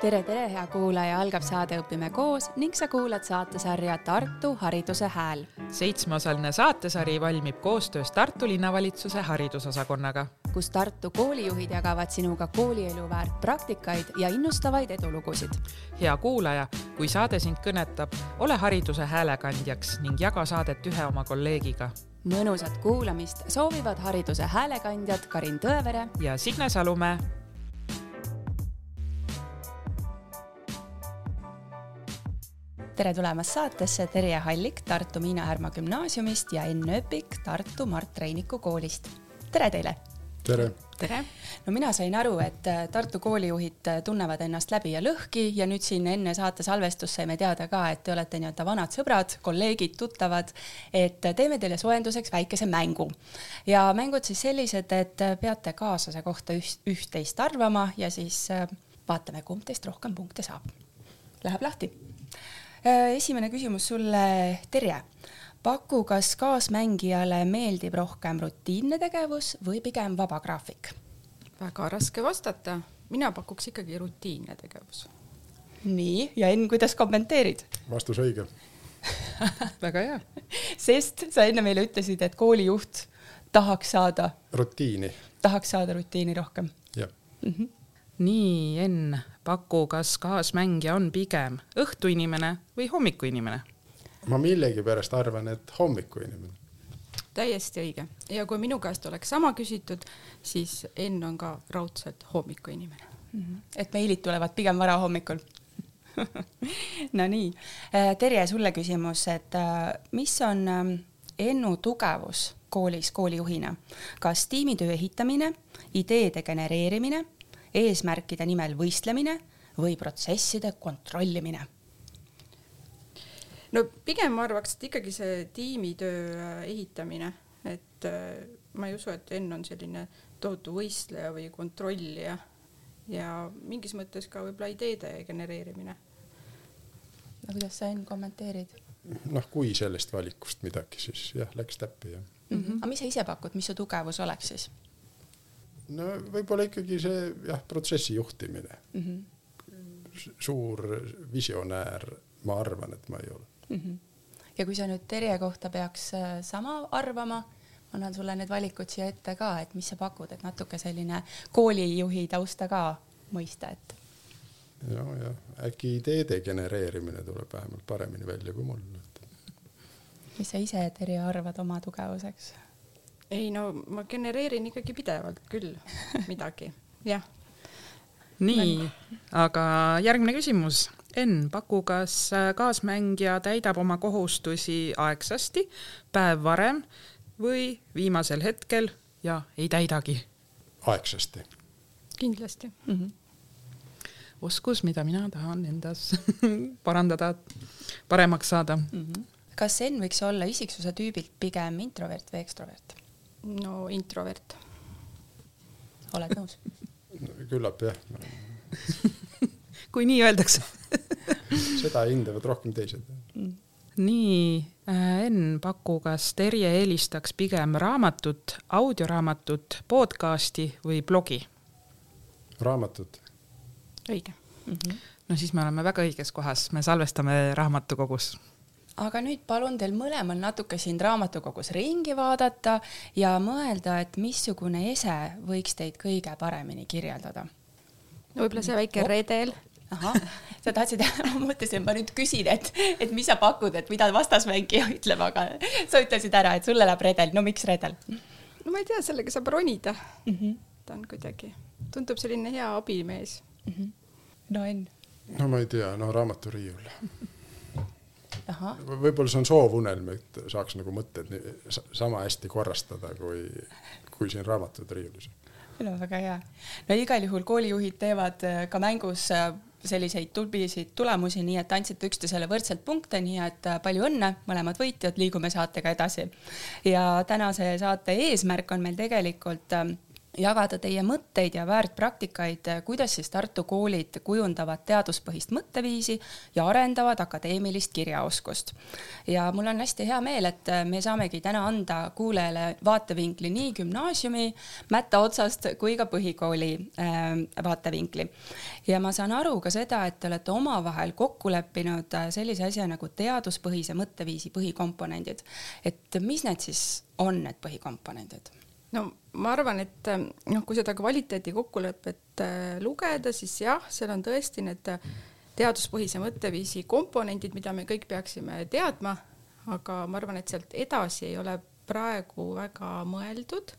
tere, tere, hea kuulaja, algab saade Õpime koos ning sa kuulad saatesarja Tartu Hariduse Hääl. seitsmeosaline saatesari valmib koostöös Tartu linnavalitsuse haridusosakonnaga, kus Tartu koolijuhid jagavad sinuga koolielu väärt praktikaid ja innustavaid edulugusid. hea kuulaja, kui saade sind kõnetab, ole hariduse häälekandjaks ning jaga saadet ühe oma kolleegiga. mõnusat kuulamist soovivad hariduse häälekandjad Karin Tõevere ja Signe Salumäe tere tulemast saatesse Terje Hallik Tartu Miina Härma gümnaasiumist ja Enn Öpik Tartu Mart Reiniku koolist. tere teile! tere! tere! no mina sain aru, et äh, Tartu koolijuhid äh, tunnevad ennast läbi ja lõhki ja nüüd siin enne saate salvestust saime teada ka, et te olete nii-öelda vanad sõbrad, kolleegid, tuttavad, et äh, teeme teile soojenduseks väikese mängu. ja mängud siis sellised, et peate kaaslase kohta üht-teist arvama ja siis vaatame, kumb teist rohkem punkte saab. Läheb lahti esimene küsimus sulle, Terje. paku, kas kaasmängijale meeldib rohkem rutiinne tegevus või pigem vaba graafik? väga raske vastata, mina pakuks ikkagi rutiinne tegevus. nii, ja Enn, kuidas kommenteerid? vastus õige väga hea. sest sa enne meile ütlesid, et koolijuht tahaks saada. rutiini. tahaks saada rutiini rohkem. jah mm -hmm nii, Enn, paku, kas kaasmängija on pigem õhtuinimene või hommikuinimene? ma millegipärast arvan, et hommikuinimene. täiesti õige ja kui minu käest oleks sama küsitud, siis Enn on ka raudselt hommikuinimene mm. -hmm. et meilid tulevad pigem varahommikul Nonii, äh, Terje, sulle küsimus, et äh, mis on ähm, Ennu tugevus koolis koolijuhina, kas tiimitöö ehitamine, ideede genereerimine eesmärkide nimel võistlemine või protsesside kontrollimine? no pigem ma arvaks, et ikkagi see tiimitöö äh, ehitamine, et äh, ma ei usu, et Enn on selline tohutu võistleja või kontrollija ja mingis mõttes ka võib-olla ideede genereerimine. no kuidas sa Enn kommenteerid? noh, kui sellest valikust midagi, siis jah, läks täppi jah mm. -hmm. aga mis sa ise pakud, mis su tugevus oleks siis? No võib-olla ikkagi see jah, protsessi juhtimine mm. -hmm. suur visionäär, ma arvan, et ma ei ole mm. -hmm. ja kui sa nüüd Terje kohta peaks äh, sama arvama, ma annan sulle need valikud siia ette ka, et mis sa pakud, et natuke selline koolijuhi tausta ka mõista, et. ja, jah, äkki ideede genereerimine tuleb vähemalt paremini välja kui mul. mis sa ise, Terje, arvad oma tugevuseks? Ei no ma genereerin ikkagi pidevalt küll midagi, jah. nii, aga järgmine küsimus. Enn, paku, kas kaasmängija täidab oma kohustusi aegsasti, päev varem või viimasel hetkel ja ei täidagi? aegsasti. kindlasti mm. -hmm oskus, mida mina tahan endas parandada, paremaks saada mm. -hmm. kas Enn võiks olla isiksuse tüübilt pigem introvert või ekstrovert? No introvert. oled nõus küllap jah kui nii öeldakse seda hindavad rohkem teised mm.. nii äh,, Enn Paku, kas Terje eelistaks pigem raamatut, audioraamatut, podcasti või blogi? raamatut. õige mm. -hmm. no siis me oleme väga õiges kohas, me salvestame raamatukogus aga nüüd palun teil mõlemal natuke siin raamatukogus ringi vaadata ja mõelda, et missugune ese võiks teid kõige paremini kirjeldada. no võib-olla see väike oh. redel. ahah, sa tahtsid, ma mõtlesin, ma nüüd küsin, et, et mis sa pakud, et mida vastasmängija ütleb, aga sa ütlesid ära, et sulle läheb redel, no miks redel? no ma ei tea, sellega saab ronida mm. -hmm. ta on kuidagi, tundub selline hea abimees mm. -hmm. no Enn? no ma ei tea, no raamaturiiul võib-olla see on soovunelm, et saaks nagu mõtted sama hästi korrastada, kui, kui siin raamatud riiulis. no väga hea. no igal juhul koolijuhid teevad äh, ka mängus äh, selliseid tublisid tulemusi, nii et andsite üksteisele võrdselt punkte, nii et äh, palju õnne, mõlemad võitjad, liigume saatega edasi. ja tänase saate eesmärk on meil tegelikult jagada teie mõtteid ja väärtpraktikaid, kuidas siis Tartu koolid kujundavad teaduspõhist mõtteviisi ja arendavad akadeemilist kirjaoskust. ja mul on hästi hea meel, et me saamegi täna anda kuulajale vaatevinkli nii gümnaasiumi mätta otsast kui ka põhikooli äh, vaatevinkli. ja ma saan aru ka seda, et te olete omavahel kokku leppinud sellise asja nagu teaduspõhise mõtteviisi põhikomponendid. et mis need siis on, need põhikomponendid? No ma arvan, et äh, noh, kui seda kvaliteedikokkulepet äh, lugeda, siis jah, seal on tõesti need äh, teaduspõhise mõtteviisi komponendid, mida me kõik peaksime teadma, aga ma arvan, et sealt edasi ei ole praegu väga mõeldud,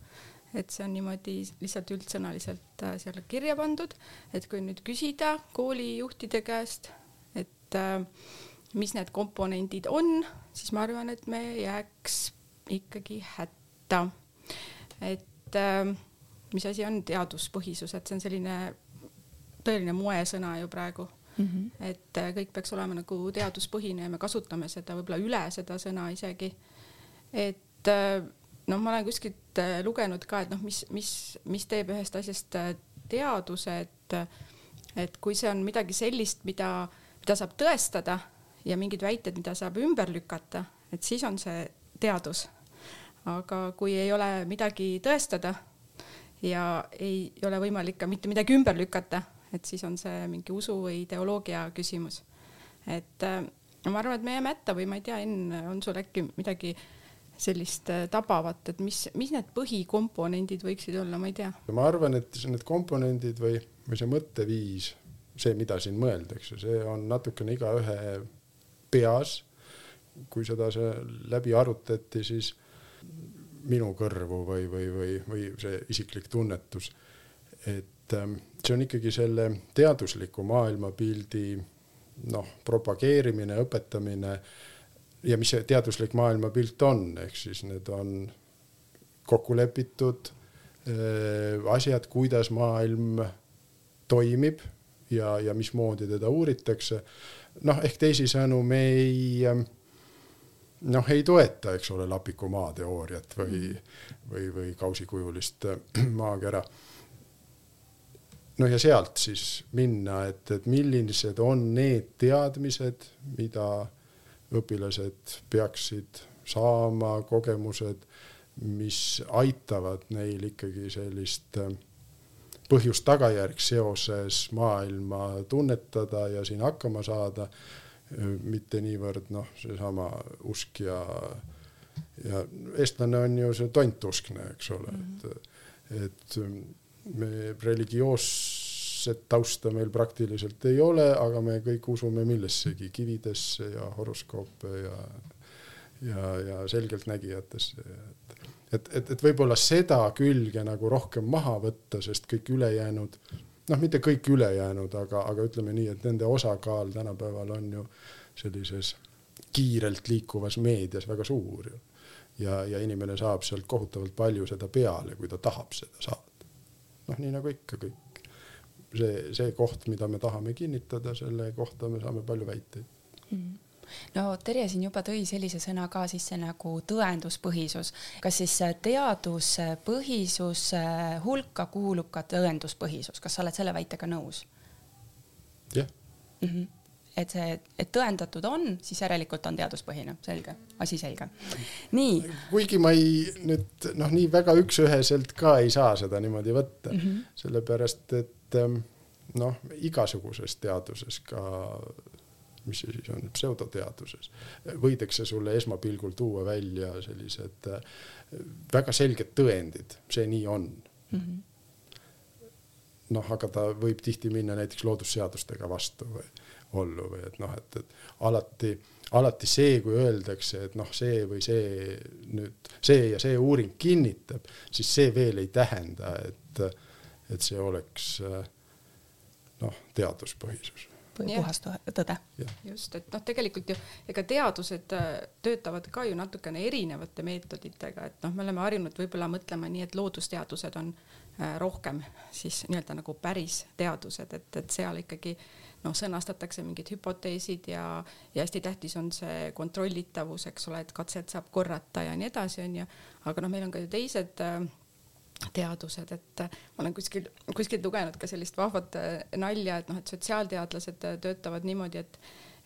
et see on niimoodi lihtsalt üldsõnaliselt seal kirja pandud, et kui nüüd küsida koolijuhtide käest, et mis need komponendid on, siis ma arvan, et me jääks ikkagi hätta et äh, mis asi on teaduspõhisus, et see on selline tõeline moesõna ju praegu mm. -hmm. et äh, kõik peaks olema nagu teaduspõhine ja me kasutame seda võib-olla üle seda sõna isegi. et äh, noh, ma olen kuskilt äh, lugenud ka, et noh, mis, mis, mis teeb ühest asjast teaduse, et et kui see on midagi sellist, mida, mida saab tõestada ja mingid väited, mida saab ümber lükata, et siis on see teadus aga kui ei ole midagi tõestada ja ei ole võimalik ka mitte midagi ümber lükata, et siis on see mingi usu või ideoloogia küsimus. et äh, ma arvan, et me jääme hätta või ma ei tea, Enn, on sul äkki midagi sellist äh, tabavat, et mis, mis need põhikomponendid võiksid olla, ma ei tea. ma arvan, et need komponendid või, või see mõtteviis, see, mida siin mõeldakse, see on natukene igaühe peas. kui seda see läbi arutati, siis minu kõrvu või, või, või, või see isiklik tunnetus. et ähm, see on ikkagi selle teadusliku maailmapildi noh, propageerimine, õpetamine ja mis see teaduslik maailmapilt on, ehk siis need on kokku lepitud äh, asjad, kuidas maailm toimib ja, ja mismoodi teda uuritakse. noh, ehk teisisõnu me ei äh, noh, ei toeta, eks ole, Lapiku maateooriat või, või, või kausikujulist äh, maakera. no ja sealt siis minna, et, et millised on need teadmised, mida õpilased peaksid saama, kogemused, mis aitavad neil ikkagi sellist äh, põhjus-tagajärg seoses maailma tunnetada ja siin hakkama saada mitte niivõrd noh, seesama usk ja, ja eestlane on ju see tontuskne, eks ole mm, -hmm. et, et me religioosset tausta meil praktiliselt ei ole, aga me kõik usume millessegi, kividesse ja horoskoope ja, ja, ja selgeltnägijatesse, et, et, et, et võib-olla seda külge nagu rohkem maha võtta, sest kõik ülejäänud noh, mitte kõik ülejäänud, aga, aga ütleme nii, et nende osakaal tänapäeval on ju sellises kiirelt liikuvas meedias väga suur ju. ja, ja inimene saab sealt kohutavalt palju seda peale, kui ta tahab seda saada. noh, nii nagu ikka kõik. see, see koht, mida me tahame kinnitada, selle kohta me saame palju väiteid mm. No Terje siin juba tõi sellise sõna ka sisse nagu tõenduspõhisus. kas siis teaduspõhisuse hulka kuulub ka tõenduspõhisus, kas sa oled selle väitega nõus? jah mm -hmm et see, et tõendatud on, siis järelikult on teaduspõhine, selge, asi selge. nii. kuigi ma ei nüüd noh, nii väga üks-üheselt ka ei saa seda niimoodi võtta mm, -hmm. sellepärast et noh, igasuguses teaduses ka mis see siis on, pseudoteaduses, võidakse sulle esmapilgul tuua välja sellised äh, väga selged tõendid, see nii on mm. -hmm. noh, aga ta võib tihti minna näiteks loodusseadustega vastu või ollu või et noh, et, et alati, alati see, kui öeldakse, et noh, see või see nüüd see ja see uuring kinnitab, siis see veel ei tähenda, et, et see oleks äh, noh, teaduspõhisus puhas tõde. just, et noh, tegelikult ju ega teadused äh, töötavad ka ju natukene erinevate meetoditega, et noh, me oleme harjunud võib-olla mõtlema nii, et loodusteadused on äh, rohkem siis nii-öelda nagu päris teadused, et, et seal ikkagi noh, sõnastatakse mingid hüpoteesid ja, ja hästi tähtis on see kontrollitavus, eks ole, et katset saab korrata ja nii edasi, onju. aga noh, meil on ka ju teised äh, teadused, et ma olen kuskil, kuskilt lugenud ka sellist vahvat nalja, et noh, et sotsiaalteadlased töötavad niimoodi, et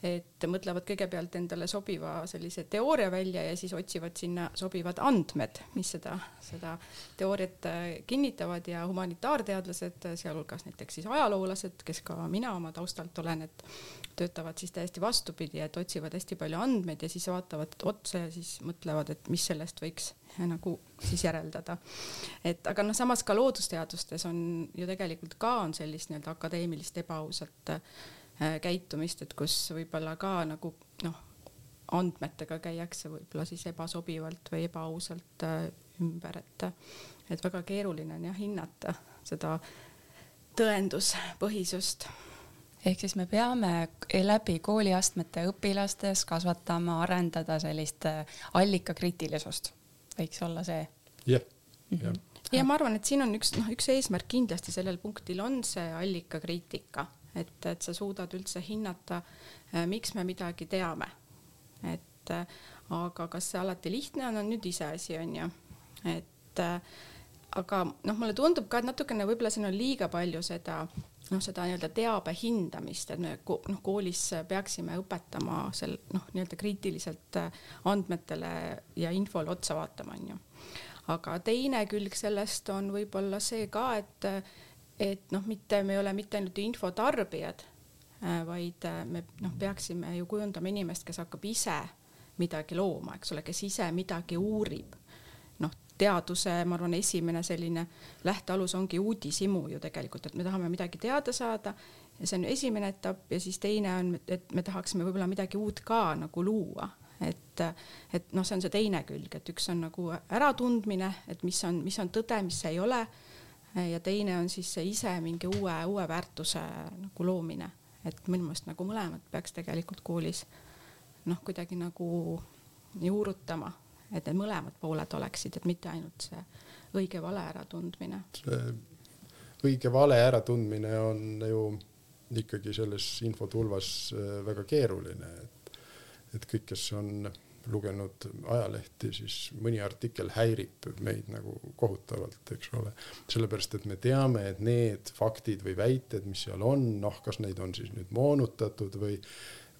et mõtlevad kõigepealt endale sobiva sellise teooria välja ja siis otsivad sinna sobivad andmed, mis seda, seda teooriat kinnitavad ja humanitaarteadlased, sealhulgas näiteks siis ajaloolased, kes ka mina oma taustalt olen, et töötavad siis täiesti vastupidi, et otsivad hästi palju andmeid ja siis vaatavad otsa ja siis mõtlevad, et mis sellest võiks nagu siis järeldada. et aga noh, samas ka loodusteadustes on ju tegelikult ka on sellist nii-öelda akadeemilist ebaausat äh, käitumist, et kus võib-olla ka nagu noh, andmetega käiakse võib-olla siis ebasobivalt või ebaausalt äh, ümber, et et väga keeruline on jah hinnata seda tõenduspõhisust ehk siis me peame läbi kooliastmete õpilastes kasvatama, arendada sellist äh, allikakriitilisust, võiks olla see. jah, jah mhm. ja ma arvan, et siin on üks noh, üks eesmärk kindlasti sellel punktil on see allikakriitika, et, et sa suudad üldse hinnata, äh, miks me midagi teame. et äh, aga kas see alati lihtne on, on nüüd iseasi, on ju, et aga noh, mulle tundub ka, et natukene võib-olla siin on liiga palju seda noh, seda nii-öelda teabe hindamist, et me noh, koolis peaksime õpetama sel noh, nii-öelda kriitiliselt äh, andmetele ja infole otsa vaatama, onju. aga teine külg sellest on võib-olla see ka, et, et noh, mitte me ei ole mitte ainult infotarbijad, äh, vaid äh, me noh, peaksime ju kujundama inimest, kes hakkab ise midagi looma, eks ole, kes ise midagi uurib teaduse, ma arvan, esimene selline lähtealus ongi uudishimu ju tegelikult, et me tahame midagi teada saada ja see on esimene etapp ja siis teine on, et me tahaksime võib-olla midagi uut ka nagu luua, et, et noh, see on see teine külg, et üks on nagu äratundmine, et mis on, mis on tõde, mis ei ole. Ja teine on siis see ise mingi uue, uue väärtuse nagu loomine, et minu meelest nagu mõlemad peaks tegelikult koolis noh, kuidagi nagu juurutama et need mõlemad pooled oleksid, et mitte ainult see õige-vale äratundmine. õige-vale äratundmine on ju ikkagi selles infotulvas äh, väga keeruline, et, et kõik, kes on lugenud ajalehti, siis mõni artikkel häirib meid nagu kohutavalt, eks ole. sellepärast, et me teame, et need faktid või väited, mis seal on, noh, kas neid on siis nüüd moonutatud või,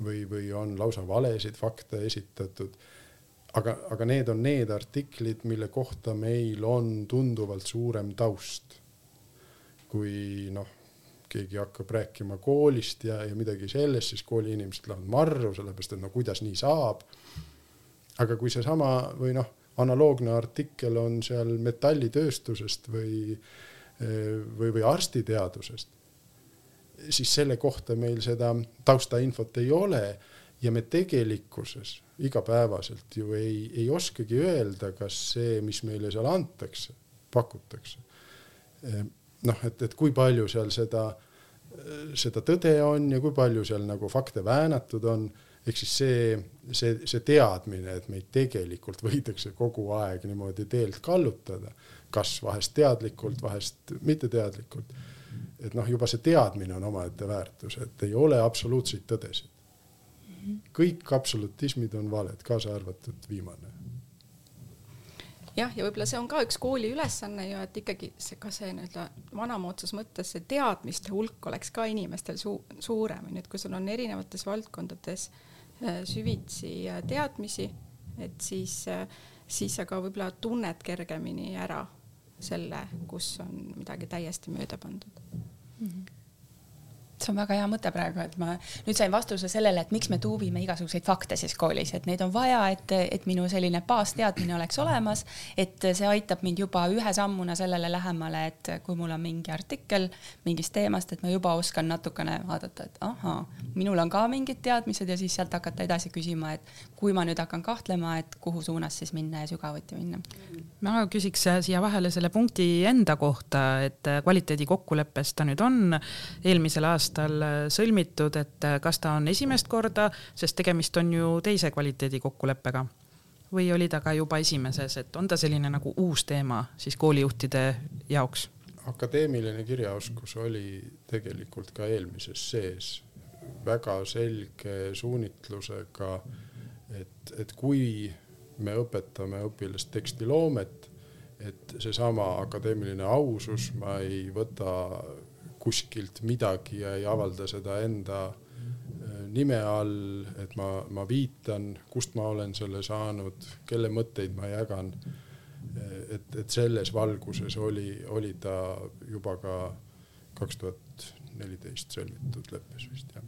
või, või on lausa valesid fakte esitatud aga, aga need on need artiklid, mille kohta meil on tunduvalt suurem taust. kui noh, keegi hakkab rääkima koolist ja, ja midagi sellest, siis kooli inimesed lähevad marru, sellepärast et no kuidas nii saab. Aga kui seesama või noh, analoogne artikkel on seal metallitööstusest või, või, või arstiteadusest, siis selle kohta meil seda taustainfot ei ole ja me tegelikkuses igapäevaselt ju ei, ei oskagi öelda, kas see, mis meile seal antakse, pakutakse. Noh, et, et kui palju seal seda, seda tõde on ja kui palju seal nagu fakte väänatud on, ehk siis see, see, see teadmine, et meid tegelikult võidakse kogu aeg niimoodi teelt kallutada, kas vahest teadlikult, vahest mitteteadlikult. et noh, juba see teadmine on omaette väärtus, et ei ole absoluutseid tõdesid kõik absolutismid on valed, kaasa arvatud viimane. jah, ja võib-olla see on ka üks kooli ülesanne ju, et ikkagi see ka see nii-öelda vanamoodsas mõttes see teadmiste hulk oleks ka inimestel su suurem, onju, et kui sul on erinevates valdkondades äh, süvitsi teadmisi, et siis, äh, siis sa ka võib-olla tunned kergemini ära selle, kus on midagi täiesti mööda pandud mm. -hmm see on väga hea mõte praegu, et ma nüüd sain vastuse sellele, et miks me tuuvime igasuguseid fakte siis koolis, et neid on vaja, et, et minu selline baasteadmine oleks olemas, et see aitab mind juba ühe sammuna sellele lähemale, et kui mul on mingi artikkel mingist teemast, et ma juba oskan natukene vaadata, et ahaa, minul on ka mingid teadmised ja siis sealt hakata edasi küsima, et kui ma nüüd hakkan kahtlema, et kuhu suunas siis minna ja sügavuti minna. ma küsiks siia vahele selle punkti enda kohta, et kvaliteedikokkuleppes ta nüüd on eelmisel aastal aastal äh, sõlmitud, et äh, kas ta on esimest korda, sest tegemist on ju teise kvaliteedikokkuleppega või oli ta ka juba esimeses, et on ta selline nagu uus teema siis koolijuhtide jaoks? akadeemiline kirjaoskus oli tegelikult ka eelmises sees väga selge suunitlusega, et, et kui me õpetame õpilast tekstiloomet, et seesama akadeemiline ausus, ma ei võta kuskilt midagi ja ei avalda seda enda äh, nime all, et ma, ma viitan, kust ma olen selle saanud, kelle mõtteid ma jagan. et, et selles valguses oli, oli ta juba ka kaks tuhat neliteist sõlmitud leppes vist jah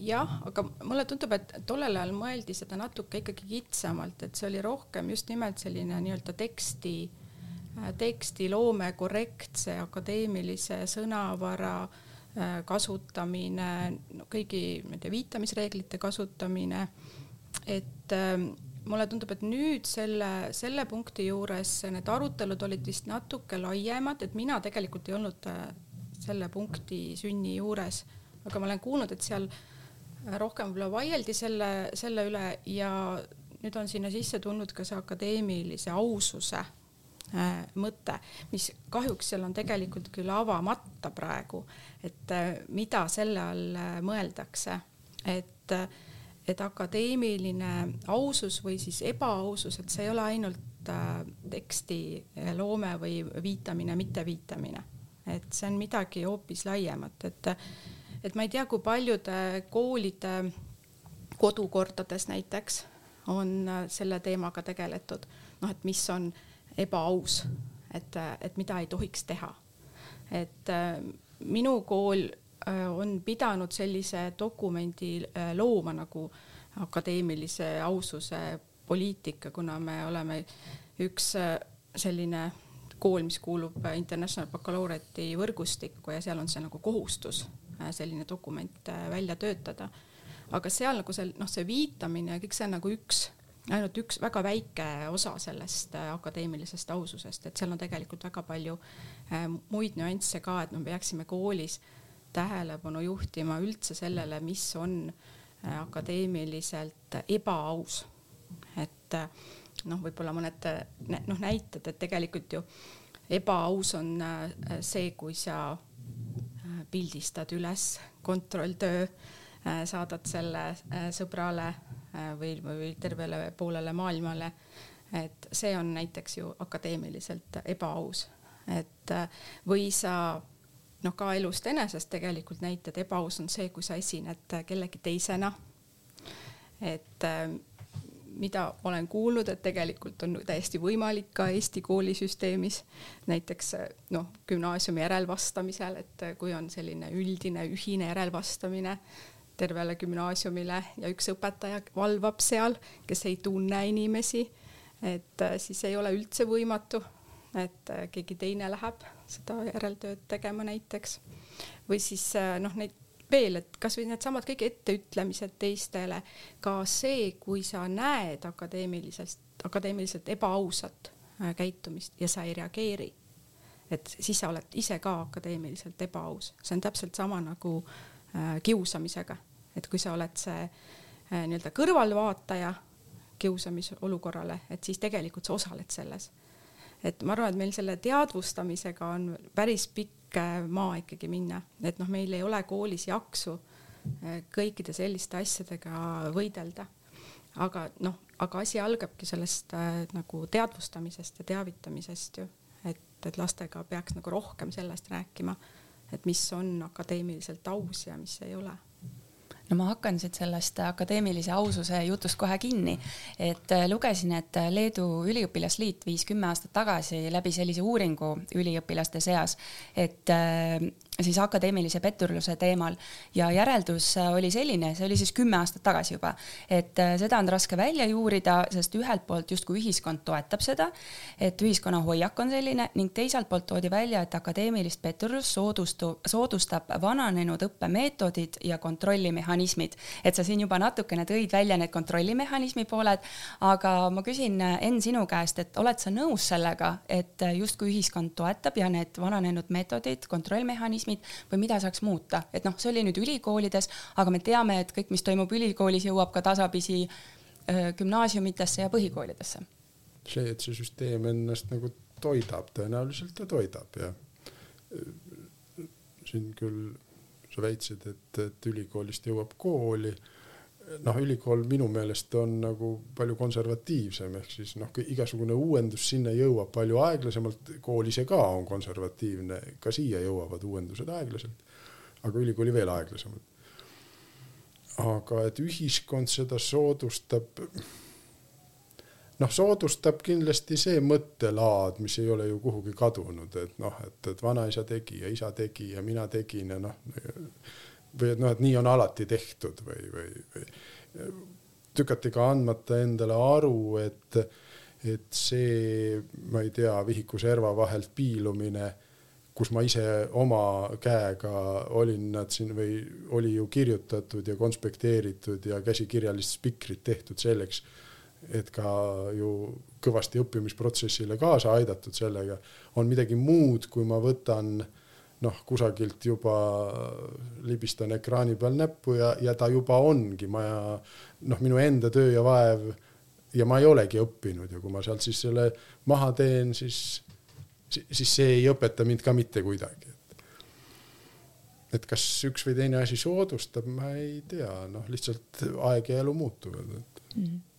jah, aga mulle tundub, et tollel ajal mõeldi seda natuke ikkagi kitsamalt, et see oli rohkem just nimelt selline nii-öelda teksti, tekstiloome korrektse akadeemilise sõnavara äh, kasutamine, kõigi nende viitamisreeglite kasutamine. et ähm, mulle tundub, et nüüd selle, selle punkti juures need arutelud olid vist natuke laiemad, et mina tegelikult ei olnud äh, selle punkti sünni juures aga ma olen kuulnud, et seal rohkem võib-olla vaieldi selle, selle üle ja nüüd on sinna sisse tulnud ka see akadeemilise aususe äh, mõte, mis kahjuks seal on tegelikult küll avamata praegu, et äh, mida selle all äh, mõeldakse, et, et akadeemiline ausus või siis ebaausus, et see ei ole ainult tekstiloome või viitamine, mitteviitamine, et see on midagi hoopis laiemat, et et ma ei tea, kui paljude koolide kodukordades näiteks on äh, selle teemaga tegeletud, noh, et mis on ebaaus, et, äh, et mida ei tohiks teha. et äh, minu kool on pidanud sellise dokumendi looma nagu akadeemilise aususe poliitika, kuna me oleme üks selline kool, mis kuulub International Baccalaureate'i võrgustikku ja seal on see nagu kohustus Äh, selline dokument äh, välja töötada. aga seal nagu see noh, see viitamine ja kõik see on nagu üks, ainult üks väga väike osa sellest äh, akadeemilisest aususest, et seal on tegelikult väga palju muid nüansse ka, et me peaksime koolis tähelepanu juhtima üldse sellele, mis on akadeemiliselt ebaaus. et noh, võib-olla mõned noh, näited, et tegelikult ju ebaaus on see, kui sa pildistad üles kontrolltöö, äh, saadad selle äh, sõbrale äh, või, või tervele poolele maailmale. et see on näiteks ju akadeemiliselt ebaaus, et või sa noh, ka elust enesest tegelikult näitad, ebaaus on see, kui sa esined kellegi teisena. et mida olen kuulnud, et tegelikult on täiesti võimalik ka Eesti koolisüsteemis näiteks noh, gümnaasiumi järelvastamisel, et kui on selline üldine ühine järelvastamine tervele gümnaasiumile ja üks õpetaja valvab seal, kes ei tunne inimesi, et siis ei ole üldse võimatu, et keegi teine läheb seda järeltööd tegema näiteks. Või siis noh, neid veel, et kasvõi needsamad kõik etteütlemised teistele, ka see, kui sa näed akadeemilisest, akadeemiliselt ebaausat äh, käitumist ja sa ei reageeri, et siis sa oled ise ka akadeemiliselt ebaaus, see on täpselt sama nagu äh, kiusamisega, et kui sa oled see äh, nii-öelda kõrvalvaataja kiusamisolukorrale, et siis tegelikult sa osaled selles. et ma arvan, et meil selle teadvustamisega on päris pikk pikk maa ikkagi minna, et noh, meil ei ole koolis jaksu eh, kõikide selliste asjadega võidelda. aga noh, aga asi algabki sellest äh, nagu teadvustamisest ja teavitamisest ju, et, et lastega peaks nagu rohkem sellest rääkima, et mis on akadeemiliselt aus ja mis ei ole no ma hakkan siit sellest akadeemilise aususe jutust kohe kinni, et äh, lugesin, et Leedu Üliõpilasliit viis kümme aastat tagasi läbi sellise uuringu üliõpilaste seas, et äh, siis akadeemilise petturluse teemal ja järeldus äh, oli selline, see oli siis kümme aastat tagasi juba, et äh, seda on raske välja juurida, sest ühelt poolt justkui ühiskond toetab seda, et ühiskonna hoiak on selline ning teiselt poolt toodi välja, et akadeemilist petturlust soodustu, soodustab vananenud õppemeetodid ja kontrollimehhanismid. et sa siin juba natukene tõid välja need kontrollimehhanismi pooled, aga ma küsin, Enn, sinu käest, et oled sa nõus sellega, et justkui ühiskond toetab ja need vananenud meetodid, kontrollmehhanismid, mehhanismid või mida saaks muuta, et noh, see oli nüüd ülikoolides, aga me teame, et kõik, mis toimub ülikoolis, jõuab ka tasapisi gümnaasiumitesse ja põhikoolidesse. see, et see süsteem ennast nagu toidab, tõenäoliselt ta toidab ja siin küll sa väitsid, et, et ülikoolist jõuab kooli. Noh, ülikool minu meelest on nagu palju konservatiivsem, ehk siis noh, igasugune uuendus sinna jõuab palju aeglasemalt, kool ise ka on konservatiivne, ka siia jõuavad uuendused aeglaselt, aga ülikooli veel aeglasemalt. aga et ühiskond seda soodustab, noh, soodustab kindlasti see mõttelaad, mis ei ole ju kuhugi kadunud, et noh, et, et vanaisa tegi ja isa tegi ja mina tegin ja noh või et noh, et nii on alati tehtud või, või, või tükati ka andmata endale aru, et, et see, ma ei tea, vihiku serva vahelt piilumine, kus ma ise oma käega olin nad siin või oli ju kirjutatud ja konspekteeritud ja käsikirjalist spikrit tehtud selleks, et ka ju kõvasti õppimisprotsessile kaasa aidatud sellega, on midagi muud, kui ma võtan äh, noh, kusagilt juba libistan ekraani peal näppu ja, ja ta juba ongi, ma noh, minu enda töö ja vaev ja ma ei olegi õppinud ja kui ma sealt siis selle maha teen, siis, siis see ei õpeta mind ka mitte kuidagi. et kas üks või teine asi soodustab, ma ei tea, noh, lihtsalt aeg ja elu muutuvad et... mm. -hmm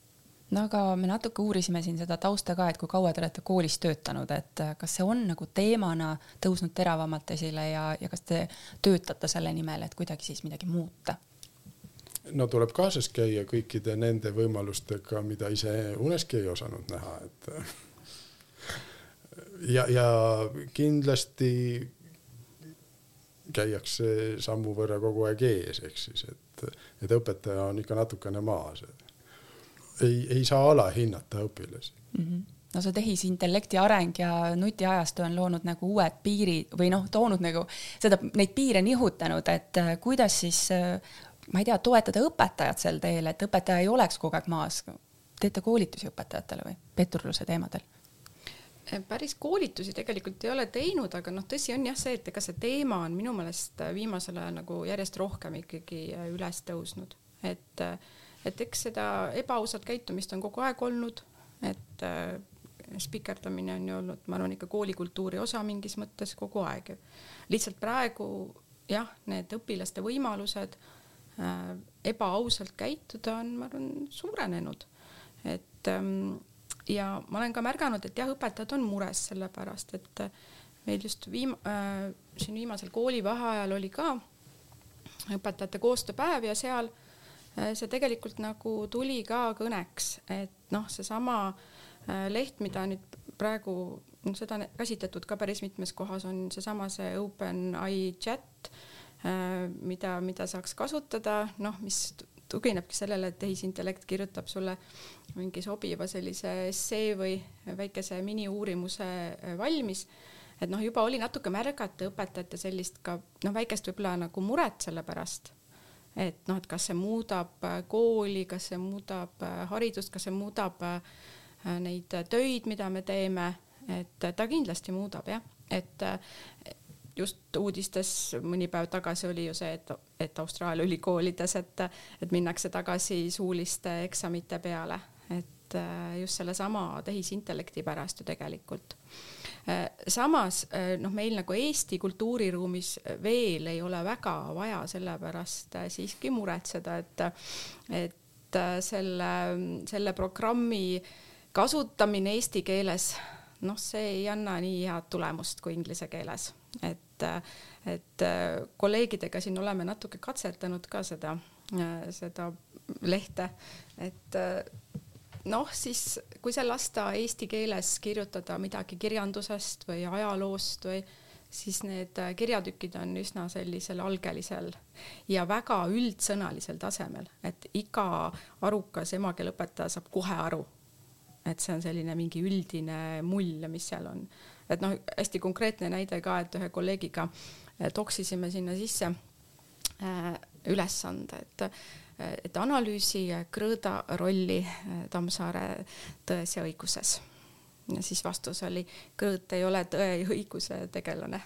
no aga me natuke uurisime siin seda tausta ka, et kui kaua te olete koolis töötanud, et äh, kas see on nagu teemana tõusnud teravamalt esile ja, ja kas te töötate selle nimel, et kuidagi siis midagi muuta? no tuleb kaasas käia kõikide nende võimalustega, mida ise uneski ei osanud näha, et ja, ja kindlasti käiakse sammu võrra kogu aeg ees, ehk siis, et, et õpetaja on ikka natukene maas ei, ei saa alahinnata õpilasi mm. -hmm no see tehisintellekti areng ja nutiajastu on loonud nagu uued piirid või noh, toonud nagu seda, neid piire nihutanud, et äh, kuidas siis, äh, ma ei tea, toetada õpetajat sel teel, et õpetaja ei oleks kogu aeg maas. teete koolitusi õpetajatele või petturluse teemadel? Äh, päris koolitusi tegelikult ei ole teinud, aga noh, tõsi on jah see, et ega see teema on minu meelest viimasel ajal nagu järjest rohkem ikkagi üles tõusnud, et äh, et eks seda ebaausat käitumist on kogu aeg olnud, et äh, spikerdamine on ju olnud, ma arvan, ikka koolikultuuri osa mingis mõttes kogu aeg. lihtsalt praegu jah, need õpilaste võimalused äh, ebaausalt käituda on, ma arvan, suurenenud. et ähm, ja ma olen ka märganud, et jah, õpetajad on mures selle pärast, et meil just viim- äh,, siin viimasel koolivaheajal oli ka õpetajate koostööpäev ja seal äh, Äh, see tegelikult nagu tuli ka kõneks, et noh, seesama äh, leht, mida nüüd praegu no seda käsitletud ka päris mitmes kohas, on seesama see OpenAI chat, äh, mida, mida saaks kasutada, noh, mis tuginebki sellele, et tehisintellekt kirjutab sulle mingi sobiva sellise essee või väikese miniuurimuse valmis. et noh, juba oli natuke märgata õpetajate sellist ka noh, väikest võib-olla nagu muret selle pärast et noh, et kas see muudab äh, kooli, kas see muudab äh, haridust, kas see muudab äh, neid töid, mida me teeme, et ta kindlasti muudab jah, et just uudistes mõni päev tagasi oli ju see, et, et Austraalia ülikoolides, et, et minnakse tagasi suuliste eksamite peale, et just sellesama tehisintellekti pärast ju tegelikult samas äh, noh, meil nagu Eesti kultuuriruumis veel ei ole väga vaja selle pärast äh, siiski muretseda, et, et selle, selle programmi kasutamine eesti keeles, noh, see ei anna nii head tulemust kui inglise keeles, et, et kolleegidega siin oleme natuke katsetanud ka seda, seda lehte, et noh, siis kui see lasta eesti keeles kirjutada midagi kirjandusest või ajaloost või siis need äh, kirjatükid on üsna sellisel algelisel ja väga üldsõnalisel tasemel, et iga arukas emakeeleõpetaja saab kohe aru, et see on selline mingi üldine mull, mis seal on. et noh, hästi konkreetne näide ka, et ühe kolleegiga äh, toksisime sinna sisse äh, ülesande, et et analüüsi Krõõda rolli äh, Tammsaare Tões ja õiguses. ja siis vastus oli, Krõõt ei ole tõe ja õiguse tegelane.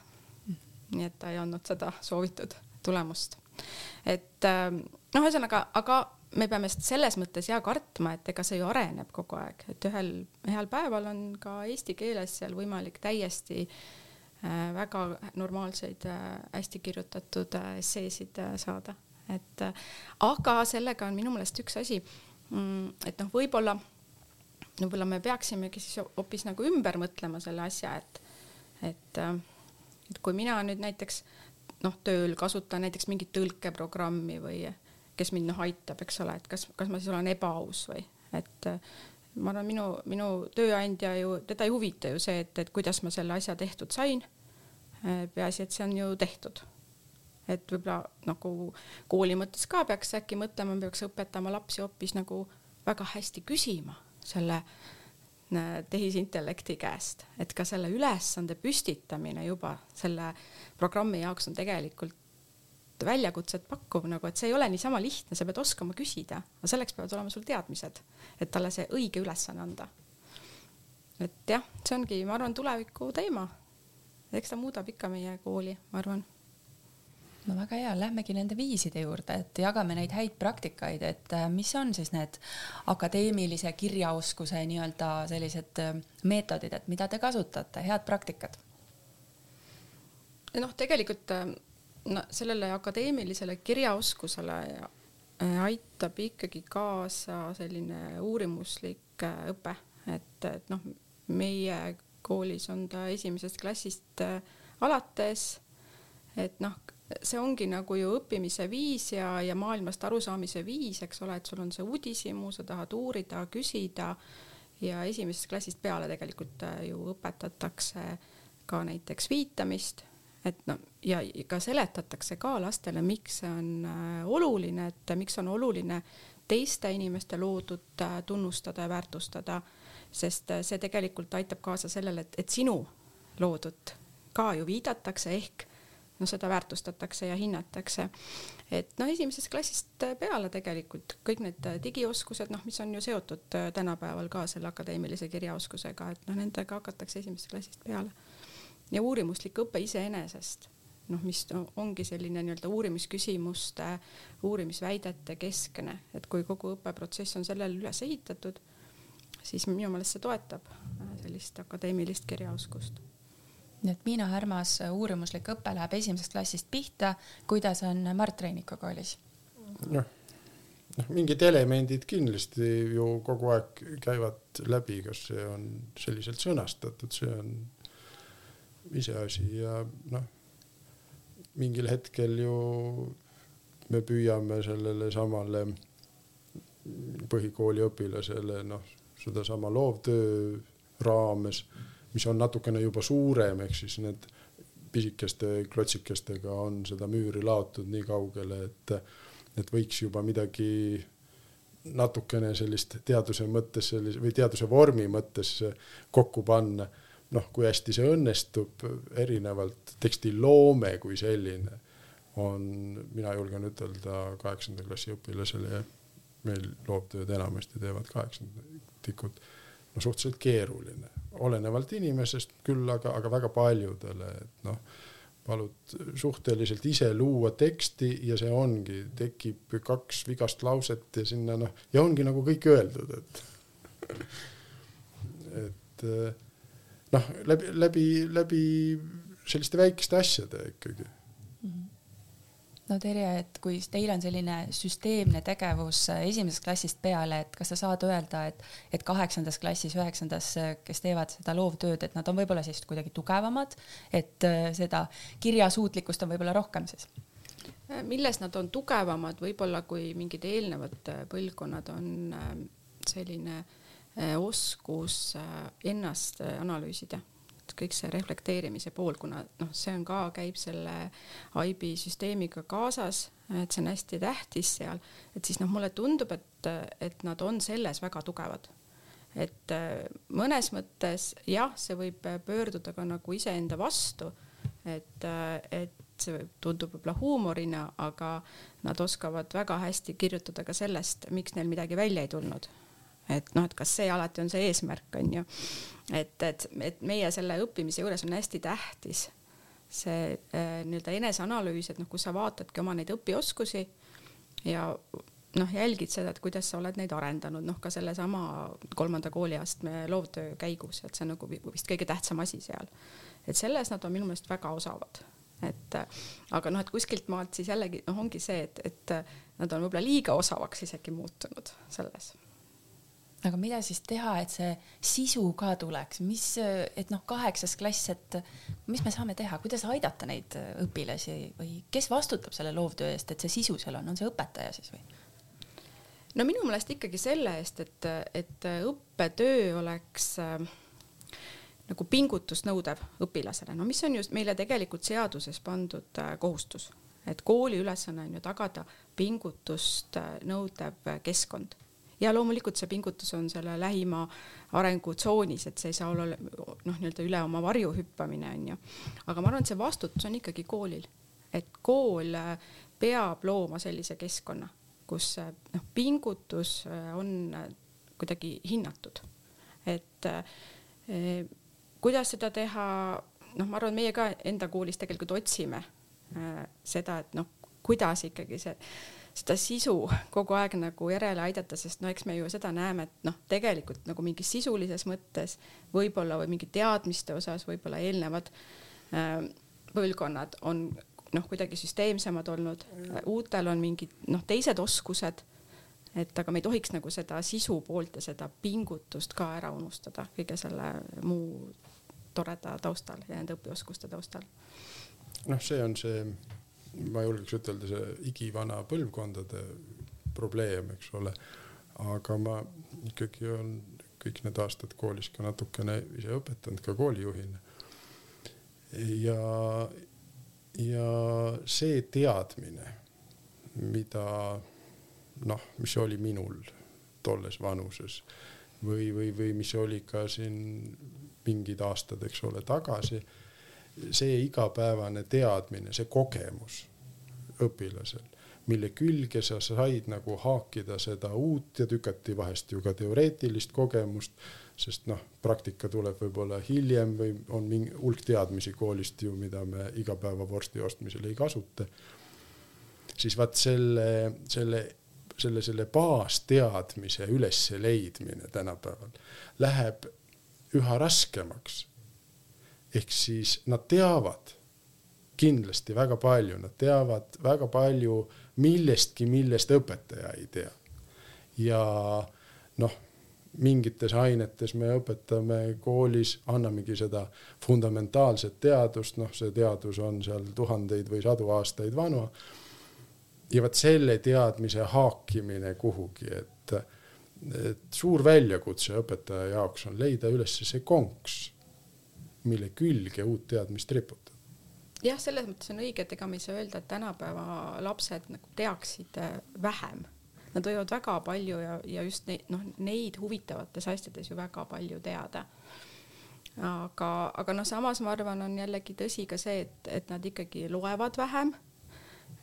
nii et ta ei andnud seda soovitud tulemust. et äh, noh, ühesõnaga, aga me peame selles mõttes ja kartma, et ega see ju areneb kogu aeg, et ühel heal päeval on ka eesti keeles seal võimalik täiesti äh, väga normaalseid äh,, hästi kirjutatud äh, esseesid äh, saada et aga sellega on minu meelest üks asi, mm, et noh, võib-olla, võib-olla me peaksimegi siis hoopis nagu ümber mõtlema selle asja, et, et, et kui mina nüüd näiteks noh, tööl kasutan näiteks mingit tõlkeprogrammi või kes mind noh aitab, eks ole, et kas, kas ma siis olen ebaaus või, et ma arvan, minu, minu tööandja ju, teda ei huvita ju see, et, et kuidas ma selle asja tehtud sain. peaasi, et see on ju tehtud. Et võib-olla nagu kooli mõttes ka peaks äkki mõtlema, peaks õpetama lapsi hoopis nagu väga hästi küsima selle äh, tehisintellekti käest, et ka selle ülesande püstitamine juba selle programmi jaoks on tegelikult väljakutset pakkuv nagu, et see ei ole niisama lihtne, sa pead oskama küsida, aga selleks peavad olema sul teadmised, et talle see õige ülesanne anda. et jah, see ongi, ma arvan, tuleviku teema. eks ta muudab ikka meie kooli, ma arvan no väga hea, lähmegi nende viiside juurde, et jagame neid häid praktikaid, et äh, mis on siis need akadeemilise kirjaoskuse nii-öelda sellised äh, meetodid, et mida te kasutate, head praktikad? noh, tegelikult äh, no sellele akadeemilisele kirjaoskusele aitab ikkagi kaasa selline uurimuslik õpe, et, et noh, meie koolis on ta esimesest klassist alates. et noh, see ongi nagu ju õppimise viis ja, ja maailmast arusaamise viis, eks ole, et sul on see uudishimu, sa tahad uurida, küsida ja esimesest klassist peale tegelikult ju õpetatakse ka näiteks viitamist et no ja ka seletatakse ka lastele, miks see on äh, oluline, et miks on oluline teiste inimeste loodut äh, tunnustada ja väärtustada, sest äh, see tegelikult aitab kaasa sellele, et, et sinu loodut ka ju viidatakse ehk no seda väärtustatakse ja hinnatakse. et noh, esimesest klassist peale tegelikult kõik need digioskused, noh, mis on ju seotud tänapäeval ka selle akadeemilise kirjaoskusega, et noh, nendega hakatakse esimesest klassist peale. Ja uurimuslik õpe iseenesest, noh, mis ongi selline nii-öelda uurimisküsimuste, uurimisväidete keskne, et kui kogu õppeprotsess on sellele üles ehitatud, siis minu meelest see toetab sellist akadeemilist kirjaoskust nii et Miina Härmas uurimuslik õpe läheb esimesest klassist pihta, kuidas on Mart Reiniku koolis? noh, noh, mingid elemendid kindlasti ju kogu aeg käivad läbi, kas see on selliselt sõnastatud, see on iseasi ja noh, mingil hetkel ju me püüame sellele samale põhikooli õpilasele noh, sedasama loovtöö raames, mis on natukene juba suurem, ehk siis need pisikeste klotsikestega on seda müüri laotud nii kaugele, et, et võiks juba midagi natukene sellist teaduse mõttes sellise või teaduse vormi mõttes kokku panna. Noh, kui hästi see õnnestub, erinevalt tekstiloome kui selline on, mina julgen ütelda kaheksanda klassi õpilasele, meil loovtööd enamasti teevad kaheksandikud, no suhteliselt keeruline, olenevalt inimesest küll, aga, aga väga paljudele, et noh, palud suhteliselt ise luua teksti ja see ongi, tekib kaks vigast lauset ja sinna noh, ja ongi nagu kõik öeldud, et et noh, läbi, läbi, läbi selliste väikeste asjade ikkagi no Terje, et kui teil on selline süsteemne tegevus esimesest klassist peale, et kas sa saad öelda, et, et kaheksandas klassis, üheksandas, kes teevad seda loovtööd, et nad on võib-olla siis kuidagi tugevamad, et äh, seda kirjasuutlikkust on võib-olla rohkem siis? milles nad on tugevamad, võib-olla kui mingid eelnevad põlvkonnad on äh, selline äh, Äh, oskus äh, ennast äh, analüüsida, kõik see reflekteerimise pool, kuna noh, see on ka, käib selle IB süsteemiga kaasas, et see on hästi tähtis seal, et siis noh, mulle tundub, et, et nad on selles väga tugevad. et mõnes mõttes jah, see võib pöörduda ka nagu iseenda vastu, et, et see tundub võib-olla huumorina, aga nad oskavad väga hästi kirjutada ka sellest, miks neil midagi välja ei tulnud et noh, et kas see alati on see eesmärk, on ju. et, et, et meie selle õppimise juures on hästi tähtis see äh, nii-öelda eneseanalüüs, et noh, kus sa vaatadki oma neid õpioskusi ja noh, jälgid seda, et kuidas sa oled neid arendanud, noh ka sellesama kolmanda kooliastme loovtöö käigus, et see on nagu vist kõige tähtsam asi seal. et selles nad on minu meelest väga osavad, et aga noh, et kuskilt maalt siis jällegi noh, ongi see, et, et nad on võib-olla liiga osavaks isegi muutunud selles aga mida siis teha, et see sisu ka tuleks, mis, et noh, kaheksas klass, et mis me saame teha, kuidas aidata neid õpilasi või kes vastutab selle loovtöö eest, et see sisu seal on, on see õpetaja siis või? no minu meelest ikkagi selle eest, et, et õppetöö oleks äh, nagu pingutust nõudev õpilasele, no mis on just meile tegelikult seaduses pandud äh, kohustus, et kooli ülesanne on ju tagada pingutust äh, nõudev keskkond ja loomulikult see pingutus on selle lähima arengutsoonis, et see ei saa olla noh, nii-öelda üle oma varju hüppamine on ju. aga ma arvan, et see vastutus on ikkagi koolil, et kool äh, peab looma sellise keskkonna, kus äh, noh, pingutus äh, on kuidagi hinnatud, et eh, kuidas seda teha, noh, ma arvan, meie ka enda koolis tegelikult otsime eh, seda, et noh, kuidas ikkagi see seda sisu kogu aeg nagu järele aidata, sest no eks me ju seda näeme, et noh, tegelikult nagu mingis sisulises mõttes võib-olla või mingi teadmiste osas võib-olla eelnevad äh, põlvkonnad on noh, kuidagi süsteemsemad olnud, uutel on mingid noh, teised oskused. et aga me ei tohiks nagu seda sisu poolt ja seda pingutust ka ära unustada kõige selle muu toreda taustal ja nende õpioskuste taustal. noh, see on see ma julgeks ütelda, see igivana põlvkondade probleem, eks ole. aga ma ikkagi olen kõik need aastad koolis ka natukene ise õpetanud ka koolijuhina. ja, ja see teadmine, mida noh, mis oli minul tolles vanuses või, või, või mis oli ka siin mingid aastad, eks ole, tagasi see igapäevane teadmine, see kogemus õpilasel, mille külge sa said nagu haakida seda uut ja tükati vahest ju ka teoreetilist kogemust, sest noh, praktika tuleb võib-olla hiljem või on mingi hulk teadmisi koolist ju, mida me igapäevavorsti ostmisel ei kasuta. siis vaat selle, selle, selle, selle baasteadmise ülesleidmine tänapäeval läheb üha raskemaks ehk siis nad teavad kindlasti väga palju, nad teavad väga palju millestki, millest õpetaja ei tea. ja noh, mingites ainetes me õpetame koolis, annamegi seda fundamentaalset teadust, noh, see teadus on seal tuhandeid või sadu aastaid vana. ja vot selle teadmise haakimine kuhugi, et, et suur väljakutse õpetaja jaoks on leida üles see konks mille külge uut teadmist riputada. jah, selles mõttes on õige, et ega me ei saa öelda, et tänapäeva lapsed nagu teaksid äh, vähem. Nad võivad väga palju ja, ja just neid, noh, neid huvitavates asjades ju väga palju teada. aga, aga noh, samas ma arvan, on jällegi tõsi ka see, et, et nad ikkagi loevad vähem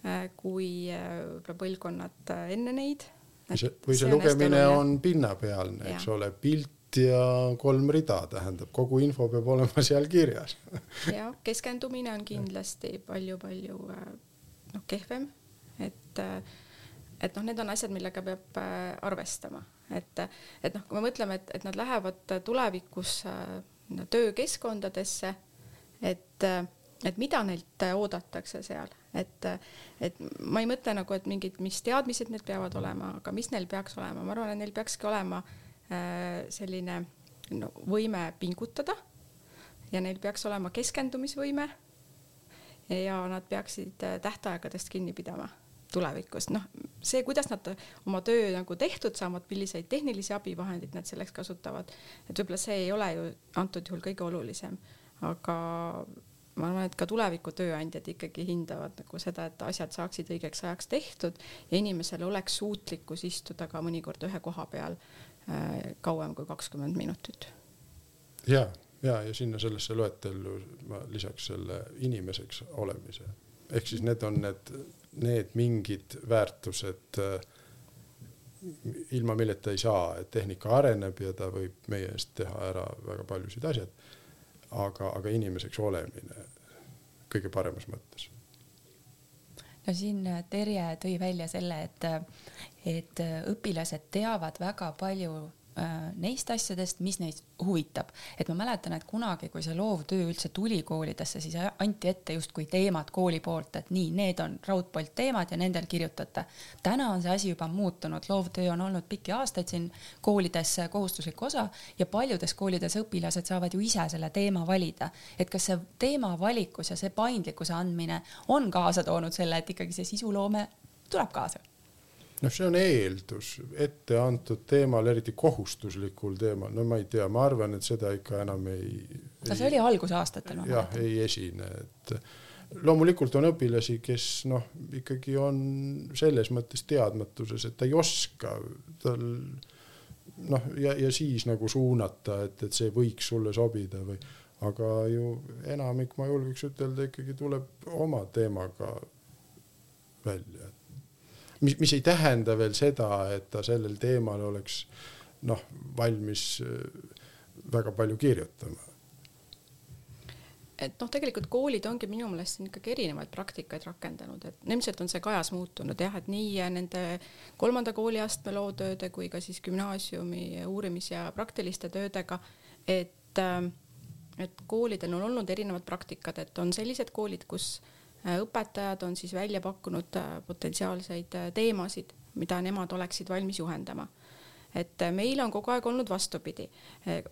äh, kui äh, võib-olla põlvkonnad enne neid. või see, lugemine on pinnapealne, eks ole, pilt ja kolm rida, tähendab, kogu info peab olema seal kirjas. jah, keskendumine on kindlasti palju-palju äh, noh, kehvem, et, äh, et noh, need on asjad, millega peab äh, arvestama, et, et noh, kui me mõtleme, et, et nad lähevad tulevikus töökeskkondadesse, et, et mida neilt oodatakse seal, et, et ma ei mõtle nagu, et mingid, mis teadmised neil peavad olema, aga mis neil peaks olema, ma arvan, et neil peakski olema Äh, selline no, võime pingutada ja neil peaks olema keskendumisvõime ja nad peaksid äh, tähtaegadest kinni pidama tulevikus, noh, see, kuidas nad oma töö nagu tehtud saavad, milliseid tehnilisi abivahendeid nad selleks kasutavad, et võib-olla see ei ole ju antud juhul kõige olulisem, aga ma arvan, et ka tuleviku tööandjad ikkagi hindavad nagu seda, et asjad saaksid õigeks ajaks tehtud ja inimesel oleks suutlikkus istuda ka mõnikord ühe koha peal Äh, kauem kui kakskümmend minutit. ja, ja, ja sinna sellesse loetellu ma lisaks selle inimeseks olemise, ehk siis need on need, need mingid väärtused, äh, ilma milleta ei saa, et tehnika areneb ja ta võib meie eest teha ära väga paljusid asjad. aga, aga inimeseks olemine kõige paremas mõttes no siin Terje tõi välja selle, et, et õpilased teavad väga palju äh, neist asjadest, mis neid huvitab. et ma mäletan, et kunagi, kui see loovtöö üldse tuli koolidesse, siis anti ette justkui teemad kooli poolt, et nii, need on raudpolt teemad ja nendel kirjutate. täna on see asi juba muutunud, loovtöö on olnud pikki aastaid siin koolides kohustuslik osa ja paljudes koolides õpilased saavad ju ise selle teema valida. et kas see teema valikus ja see paindlikkuse andmine on kaasa toonud selle, et ikkagi see sisuloome tuleb kaasa noh, see on eeldus ette antud teemal, eriti kohustuslikul teemal, no ma ei tea, ma arvan, et seda ikka enam ei. no see ei, oli algusaastatel. jah, ei esine, et loomulikult on õpilasi, kes noh, ikkagi on selles mõttes teadmatuses, et ta ei oska, tal noh, ja, ja siis nagu suunata, et, et see võiks sulle sobida või, aga ju enamik, ma julgeks ütelda, ikkagi tuleb oma teemaga välja mis, mis ei tähenda veel seda, et ta sellel teemal oleks noh, valmis äh, väga palju kirjutama. Et noh, tegelikult koolid ongi minu meelest siin ikkagi erinevaid praktikaid rakendanud, et ilmselt on see ka ajas muutunud jah, et nii nende kolmanda kooliastme lootööde kui ka siis gümnaasiumi uurimis- ja praktiliste töödega, et, äh, et koolidel on olnud erinevad praktikad, et on sellised koolid, kus Äh, õpetajad on siis välja pakkunud äh, potentsiaalseid äh, teemasid, mida nemad oleksid valmis juhendama. et meil on kogu aeg olnud vastupidi,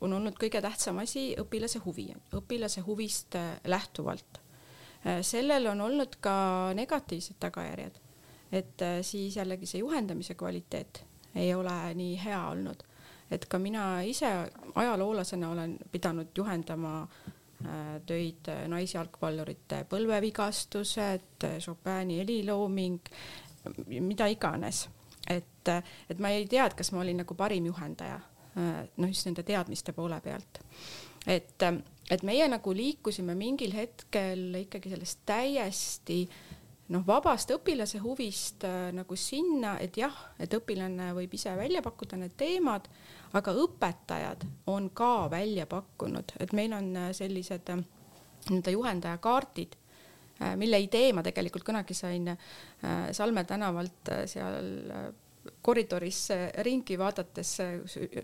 on olnud kõige tähtsam asi õpilase huvi, õpilase huvist lähtuvalt. sellel on olnud ka negatiivsed tagajärjed, et siis jällegi see juhendamise kvaliteet ei ole nii hea olnud, et ka mina ise ajaloolasena olen pidanud juhendama äh, Äh, töid äh, naisjalgpallurite põlvevigastused, Chopini helilooming, mida iganes. et, et ma ei tea, et kas ma olin nagu parim juhendaja, äh, noh, just nende teadmiste poole pealt. et, et meie nagu liikusime mingil hetkel ikkagi sellest täiesti noh, vabast õpilase huvist nagu sinna, et jah, et õpilane võib ise välja pakkuda need teemad aga õpetajad on ka välja pakkunud, et meil on äh, sellised äh, nii-öelda juhendajakaardid, äh, mille idee ma tegelikult kunagi sain Salme tänavalt seal koridoris ringi vaadates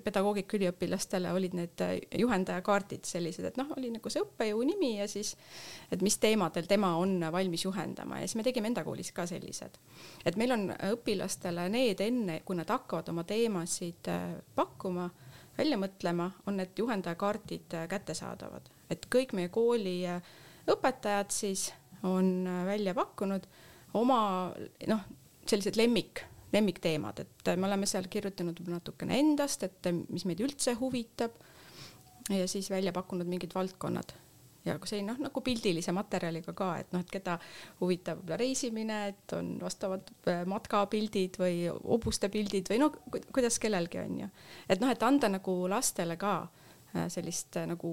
pedagoogikaüliõpilastele olid need juhendajakaardid sellised, et noh, oli nagu see õppejõu nimi ja siis, et mis teemadel tema on valmis juhendama ja siis me tegime enda koolis ka sellised. et meil on õpilastele need enne, kui nad hakkavad oma teemasid äh, pakkuma, välja mõtlema, on need juhendajakaardid äh, kättesaadavad, et kõik meie kooli äh, õpetajad siis on välja pakkunud oma noh, sellised lemmik lemmikteemad, et me oleme seal kirjutanud natukene endast, et mis meid üldse huvitab ja siis välja pakkunud mingid valdkonnad. Ja see noh, nagu pildilise materjaliga ka, et noh, et keda huvitab võib-olla reisimine, et on vastavad äh, matkapildid või hobuste pildid või noh, kuidas kellelgi on ju. et noh, et anda nagu lastele ka äh, sellist äh, nagu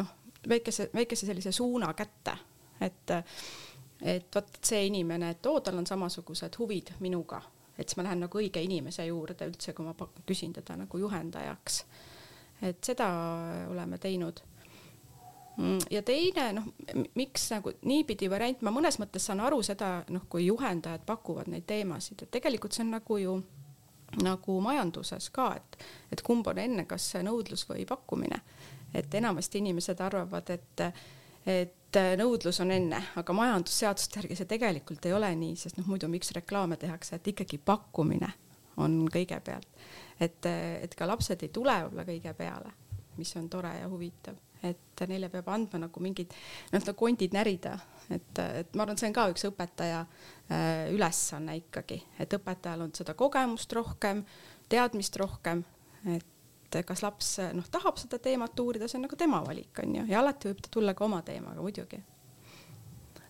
noh, väikese, väikese sellise suuna kätte, et et vot see inimene, et oo, tal on samasugused huvid minuga et siis ma lähen nagu õige inimese juurde üldse, kui ma küsin teda nagu juhendajaks. et seda oleme teinud. Mm, ja teine noh, miks nagu niipidi variant, ma mõnes mõttes saan aru seda, noh, kui juhendajad pakuvad neid teemasid, et tegelikult see on nagu ju nagu majanduses ka, et, et kumb on enne, kas nõudlus või pakkumine. et enamasti inimesed arvavad, et, et äh, nõudlus on enne, aga majandusseaduste järgi see tegelikult ei ole nii, sest noh, muidu miks reklaame tehakse, et ikkagi pakkumine on kõigepealt. et, äh, et ka lapsed ei tule võib-olla kõige peale, mis on tore ja huvitav, et neile peab andma nagu mingid noh, nagu kondid närida, et, et ma arvan, see on ka üks õpetaja äh, ülesanne ikkagi, et õpetajal on seda kogemust rohkem, teadmist rohkem, et et kas laps noh, tahab seda teemat uurida, see on nagu tema valik, on ju, ja alati võib ta tulla ka oma teemaga muidugi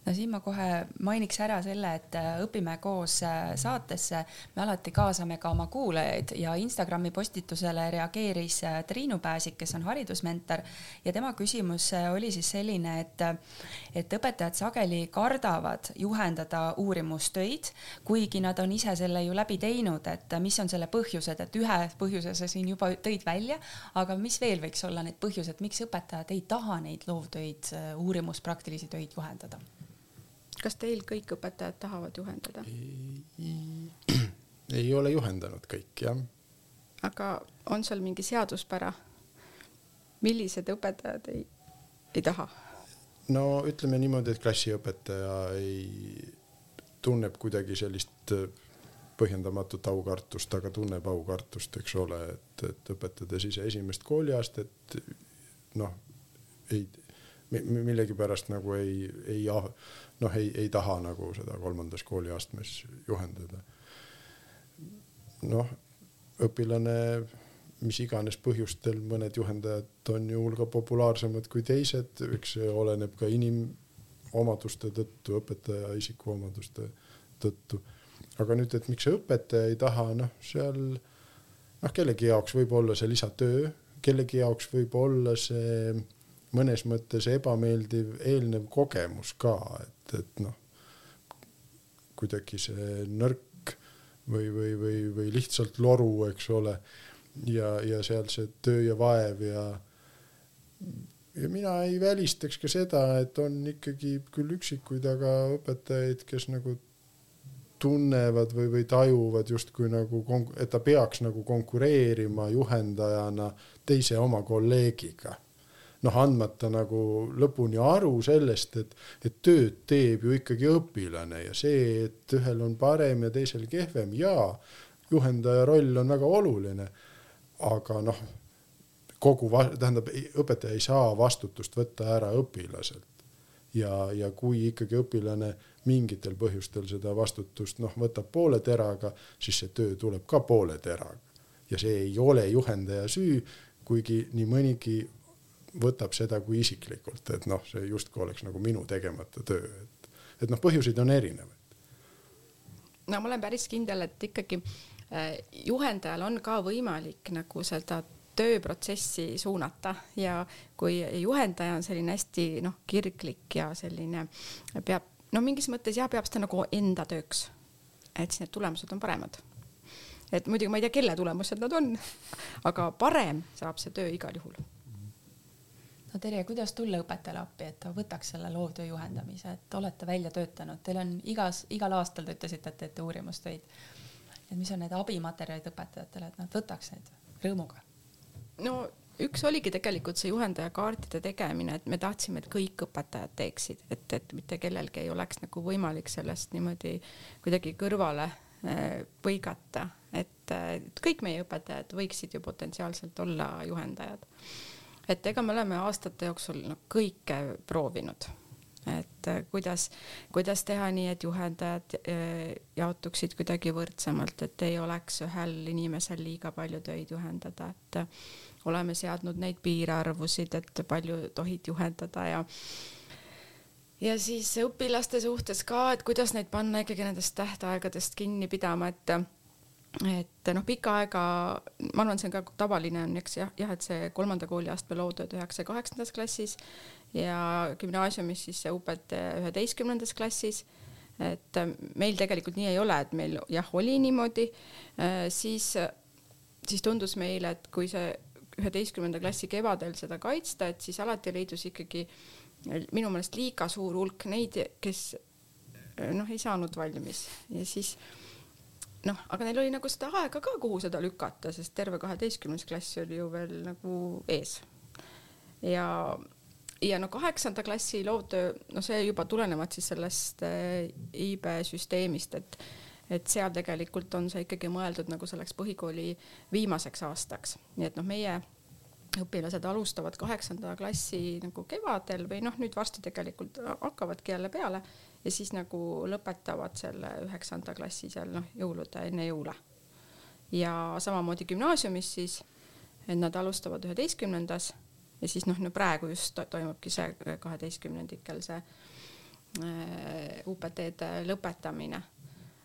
no siin ma kohe mainiks ära selle, et äh, Õpime koos äh, saatesse. Me alati kaasame ka oma kuulajaid ja Instagrami postitusele reageeris äh, Triinu Pääsik, kes on haridusmentor. Ja tema küsimus oli siis selline, et, et õpetajad sageli kardavad juhendada uurimustöid, kuigi nad on ise selle ju läbi teinud, et mis on selle põhjused, et ühe põhjuse sa siin juba tõid välja, aga mis veel võiks olla need põhjused, miks õpetajad ei taha neid loovtöid, uurimuspraktilisi töid juhendada? Kas teil kõik õpetajad tahavad juhendada? ei ole juhendanud kõik jah. aga on seal mingi seaduspära? millised õpetajad ei, ei taha? no ütleme niimoodi, et klassiõpetaja ei, tunneb kuidagi sellist äh, põhjendamatut aukartust, aga tunneb aukartust, eks ole, et, et õpetades ise esimest kooliastet, noh, ei, millegipärast nagu ei, ei noh, ei, ei taha nagu seda kolmandas kooliastmes juhendada. noh, õpilane mis iganes põhjustel mõned juhendajad on ju hulga populaarsemad kui teised, eks see oleneb ka inimomaduste tõttu, õpetaja isikuomaduste tõttu. aga nüüd, et miks see õpetaja ei taha, noh, seal noh, kellegi jaoks võib olla see lisatöö, kellegi jaoks võib olla see mõnes mõttes ebameeldiv eelnev kogemus ka, et, et noh, kuidagi see nõrk või, või, või, või lihtsalt loru, eks ole ja, ja seal see töö ja vaev ja ja mina ei välistaks ka seda, et on ikkagi küll üksikuid, aga õpetajaid, kes nagu tunnevad või, või tajuvad justkui nagu, et ta peaks nagu konkureerima juhendajana teise oma kolleegiga. Noh, andmata nagu lõpuni aru sellest, et, et tööd teeb ju ikkagi õpilane ja see, et ühel on parem ja teisel kehvem ja juhendaja roll on väga oluline aga noh, kogu, tähendab, õpetaja ei saa vastutust võtta ära õpilaselt. ja, ja kui ikkagi õpilane mingitel põhjustel seda vastutust noh, võtab poole teraga, siis see töö tuleb ka poole teraga. ja see ei ole juhendaja süü, kuigi nii mõnigi võtab seda kui isiklikult, et noh, see justkui oleks nagu minu tegemata töö, et, et noh, põhjuseid on erinevaid. no ma olen päris kindel, et ikkagi Äh, juhendajal on ka võimalik nagu seda tööprotsessi suunata ja kui juhendaja on selline hästi noh, kirglik ja selline peab no mingis mõttes jah, peab seda nagu enda tööks, et siis need tulemused on paremad. et muidugi ma ei tea, kelle tulemused nad on, aga parem saab see töö igal juhul no Terje, kuidas tulla õpetajale appi, et ta võtaks selle loovtöö juhendamise, et olete välja töötanud, teil on igas, igal aastal te ütlesite, et teete uurimustöid. Et mis on need abimaterjalid õpetajatele, et nad võtaks neid rõõmuga? no üks oligi tegelikult see juhendaja kaartide tegemine, et me tahtsime, et kõik õpetajad teeksid, et, et mitte kellelgi ei oleks nagu võimalik sellest niimoodi kuidagi kõrvale eh, põigata, et, et kõik meie õpetajad võiksid ju potentsiaalselt olla juhendajad. Et ega me oleme aastate jooksul no, kõike proovinud. Et äh, kuidas, kuidas teha nii, et juhendajad äh, jaotuksid kuidagi võrdsemalt, et ei oleks ühel inimesel liiga palju töid juhendada, et äh, oleme seadnud neid piirarvusid, et palju tohid juhendada ja ja siis õpilaste suhtes ka, et kuidas neid panna ikkagi nendest tähtaegadest kinni pidama, et et noh, pikka aega, ma arvan, see on ka tavaline on, eks jah, jah, et see kolmanda kooliastme loodud üheksa kaheksandas klassis ja gümnaasiumis siis see õpet üheteistkümnendas klassis. et äh, meil tegelikult nii ei ole, et meil jah, oli niimoodi, äh, siis, siis tundus meile, et kui see üheteistkümnenda klassi kevadel seda kaitsta, et siis alati leidus ikkagi minu meelest liiga suur hulk neid, kes noh, ei saanud valmis ja siis noh, aga neil oli nagu seda aega ka, kuhu seda lükata, sest terve kaheteistkümnes klass oli ju veel nagu ees. ja ja no kaheksanda klassi loovtöö, no see juba tulenevad siis sellest äh, IB süsteemist, et et seal tegelikult on see ikkagi mõeldud nagu selleks põhikooli viimaseks aastaks, nii et noh, meie õpilased alustavad kaheksanda klassi nagu kevadel või noh, nüüd varsti tegelikult hakkavadki jälle peale ja siis nagu lõpetavad selle üheksanda klassi seal noh, jõulude enne jõule. ja samamoodi gümnaasiumis siis, et nad alustavad üheteistkümnendas ja siis noh, no praegu just toimubki see kaheteistkümnendikel see äh, UPT-de lõpetamine.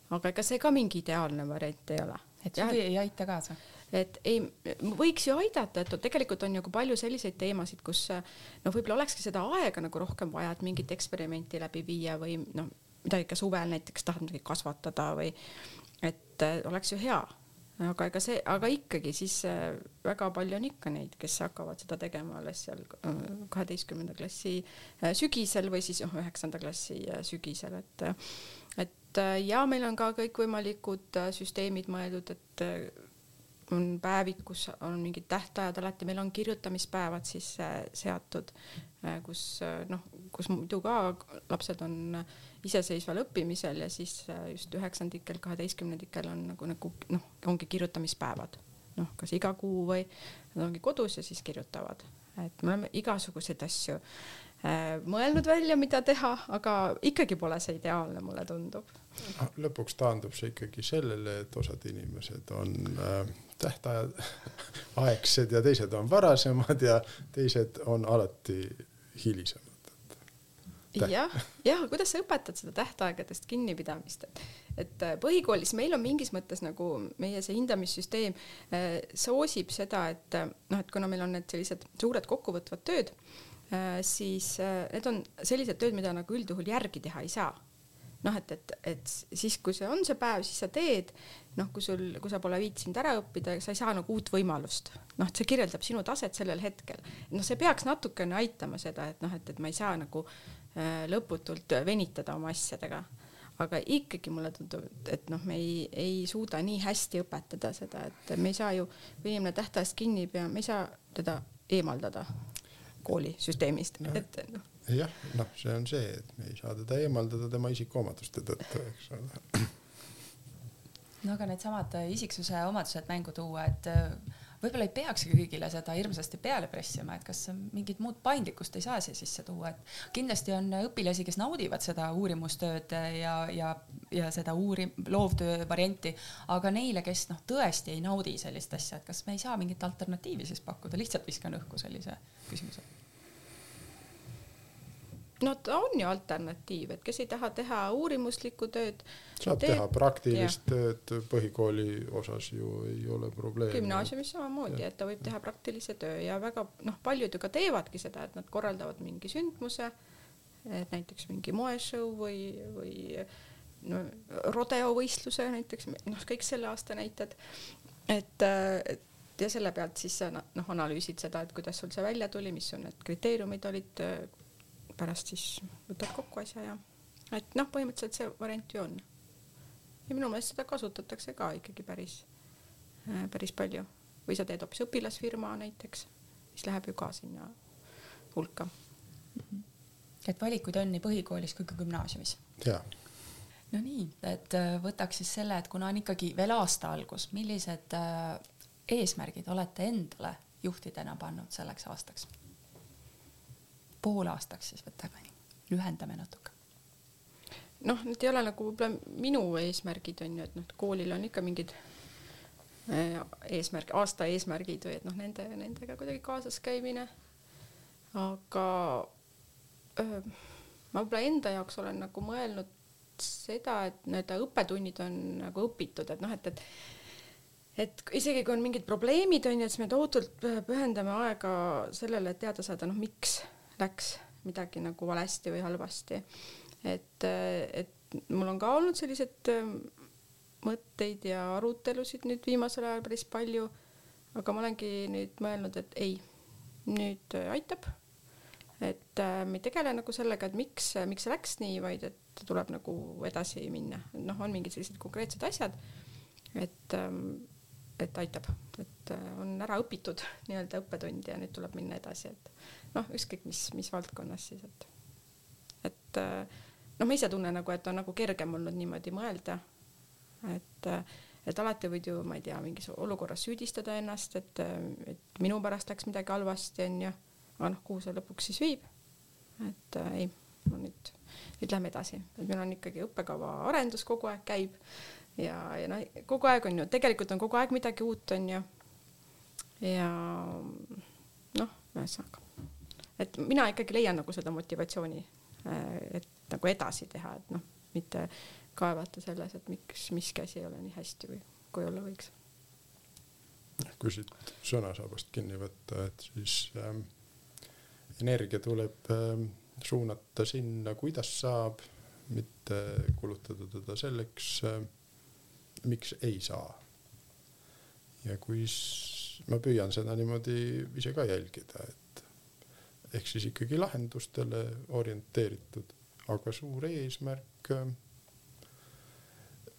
aga ega see ka mingi ideaalne variant ei ole. et suvi ei aita kaasa? Et ei, võiks ju aidata, et tegelikult on ju ka palju selliseid teemasid, kus noh, võib-olla olekski seda aega nagu rohkem vaja, et mingit eksperimenti läbi viia või noh, midagi ka suvel näiteks tahad midagi kasvatada või et äh, oleks ju hea. Aga ega see, aga ikkagi siis äh, väga palju on ikka neid, kes hakkavad seda tegema alles seal äh, kaheteistkümnenda klassi sügisel või siis noh, üheksanda klassi sügisel, et et ja meil on ka kõikvõimalikud süsteemid mõeldud, et on päevik, kus on mingid tähtajad, alati meil on kirjutamispäevad siis äh, seatud, kus noh, kus muidu ka lapsed on iseseisval õppimisel ja siis just üheksandikel, kaheteistkümnendikel on nagu, nagu noh, ongi kirjutamispäevad, noh, kas iga kuu või nad ongi kodus ja siis kirjutavad, et me oleme igasuguseid asju äh, mõelnud välja, mida teha, aga ikkagi pole see ideaalne, mulle tundub. lõpuks taandub see ikkagi sellele, et osad inimesed on äh, tähtajad aegsed ja teised on varasemad ja teised on alati hilisemad. Jah, jah, kuidas sa õpetad seda tähtaegadest kinnipidamist, et, et äh, põhikoolis meil on mingis mõttes nagu meie see hindamissüsteem äh, soosib seda, et äh, noh, et kuna meil on need sellised suured kokkuvõtvad tööd siis need on sellised tööd, mida nagu üldjuhul järgi teha ei saa. Noh, et, et, et siis, kui see on see päev, siis sa teed, noh, kui sul, kui sa pole viitsinud ära õppida, sa ei saa nagu uut võimalust, noh, et see kirjeldab sinu taset sellel hetkel. noh, see peaks natukene aitama seda, et noh, et, et ma ei saa nagu Äh, lõputult venitada oma asjadega. aga ikkagi mulle tundub, et noh, me ei, ei suuda nii hästi õpetada seda, et me ei saa ju, kui inimene tähtajast kinni ei pea, me ei saa teda eemaldada koolisüsteemist no., et noh. jah, noh, see on see, et me ei saa teda eemaldada tema isikuomaduste tõttu, eks ole. No aga needsamad isiksuse omadused mängu tuua, et võib-olla ei peakski kõigile seda hirmsasti peale pressima, et kas mingit muud paindlikkust ei saa siia sisse tuua, et kindlasti on õpilasi, kes naudivad seda uurimustööd ja, ja, ja seda uuri-, loovtöö varianti, aga neile, kes noh, tõesti ei naudi sellist asja, et kas me ei saa mingit alternatiivi siis pakkuda, lihtsalt viskan õhku sellise küsimuse no ta on ju alternatiiv, et kes ei taha teha uurimuslikku tööd. saab teeb, teha praktilist ja. tööd, põhikooli osas ju ei ole probleemi. gümnaasiumis samamoodi, et ta võib teha praktilise töö ja väga noh, paljud ju ka teevadki seda, et nad korraldavad mingi sündmuse, et näiteks mingi moeshow või, või no rodeovõistluse näiteks, noh, kõik selle aasta näited, et, et ja selle pealt siis sa noh, analüüsid seda, et kuidas sul see välja tuli, mis sul need kriteeriumid olid, pärast siis võtad kokku asja ja et noh, põhimõtteliselt see variant ju on. ja minu meelest seda kasutatakse ka ikkagi päris, äh, päris palju või sa teed hoopis õpilasfirma näiteks, mis läheb ju ka sinna hulka mm. -hmm. et valikuid on nii põhikoolis kui ka gümnaasiumis? jaa no nii, et äh, võtaks siis selle, et kuna on ikkagi veel aasta algus, millised äh, eesmärgid olete endale juhtidena pannud selleks aastaks? Poolaastaks siis võtame lühendame natuke. noh, need ei ole nagu võib-olla minu eesmärgid on ju, et noh, koolil on ikka mingid eh, eesmärk, aasta eesmärgid või et noh, nende, nendega kuidagi kaasas käimine. aga öö, ma võib-olla enda jaoks olen nagu mõelnud seda, et nii-öelda õppetunnid on nagu õpitud, et noh, et, et et isegi kui on mingid probleemid on ju, et siis me tohutult pühendame aega sellele, et teada saada, noh, miks läks midagi nagu valesti või halvasti. et, et mul on ka olnud selliseid ähm, mõtteid ja arutelusid nüüd viimasel ajal päris palju, aga ma olengi nüüd mõelnud, et ei, nüüd äh, aitab. et äh, me ei tegele nagu sellega, et miks, miks see läks nii, vaid et tuleb nagu edasi minna, noh, on mingid sellised konkreetsed asjad, et ähm, et aitab, et äh, on ära õpitud nii-öelda õppetund ja nüüd tuleb minna edasi, et noh, ükskõik mis, mis valdkonnas siis, et, et noh, ma ise tunnen nagu, et on nagu kergem olnud niimoodi mõelda. et, et alati võid ju, ma ei tea, mingis olukorras süüdistada ennast, et, et minu pärast läks midagi halvasti, onju. aga noh, kuhu see lõpuks siis viib? et äh, ei, no nüüd, nüüd lähme edasi, et meil on ikkagi õppekava arendus kogu aeg käib ja, ja noh, kogu aeg on ju, tegelikult on kogu aeg midagi uut, onju. ja noh, ühesõnaga et mina ikkagi leian nagu seda motivatsiooni, äh, et nagu edasi teha, et noh, mitte kaevata selles, et miks miski asi ei ole nii hästi või kui olla võiks. kui siit sõnasabast kinni võtta, et siis ähm, energia tuleb ähm, suunata sinna, kuidas saab, mitte kulutada teda selleks äh,, miks ei saa. ja kui ma püüan seda niimoodi ise ka jälgida, et ehk siis ikkagi lahendustele orienteeritud, aga suur eesmärk.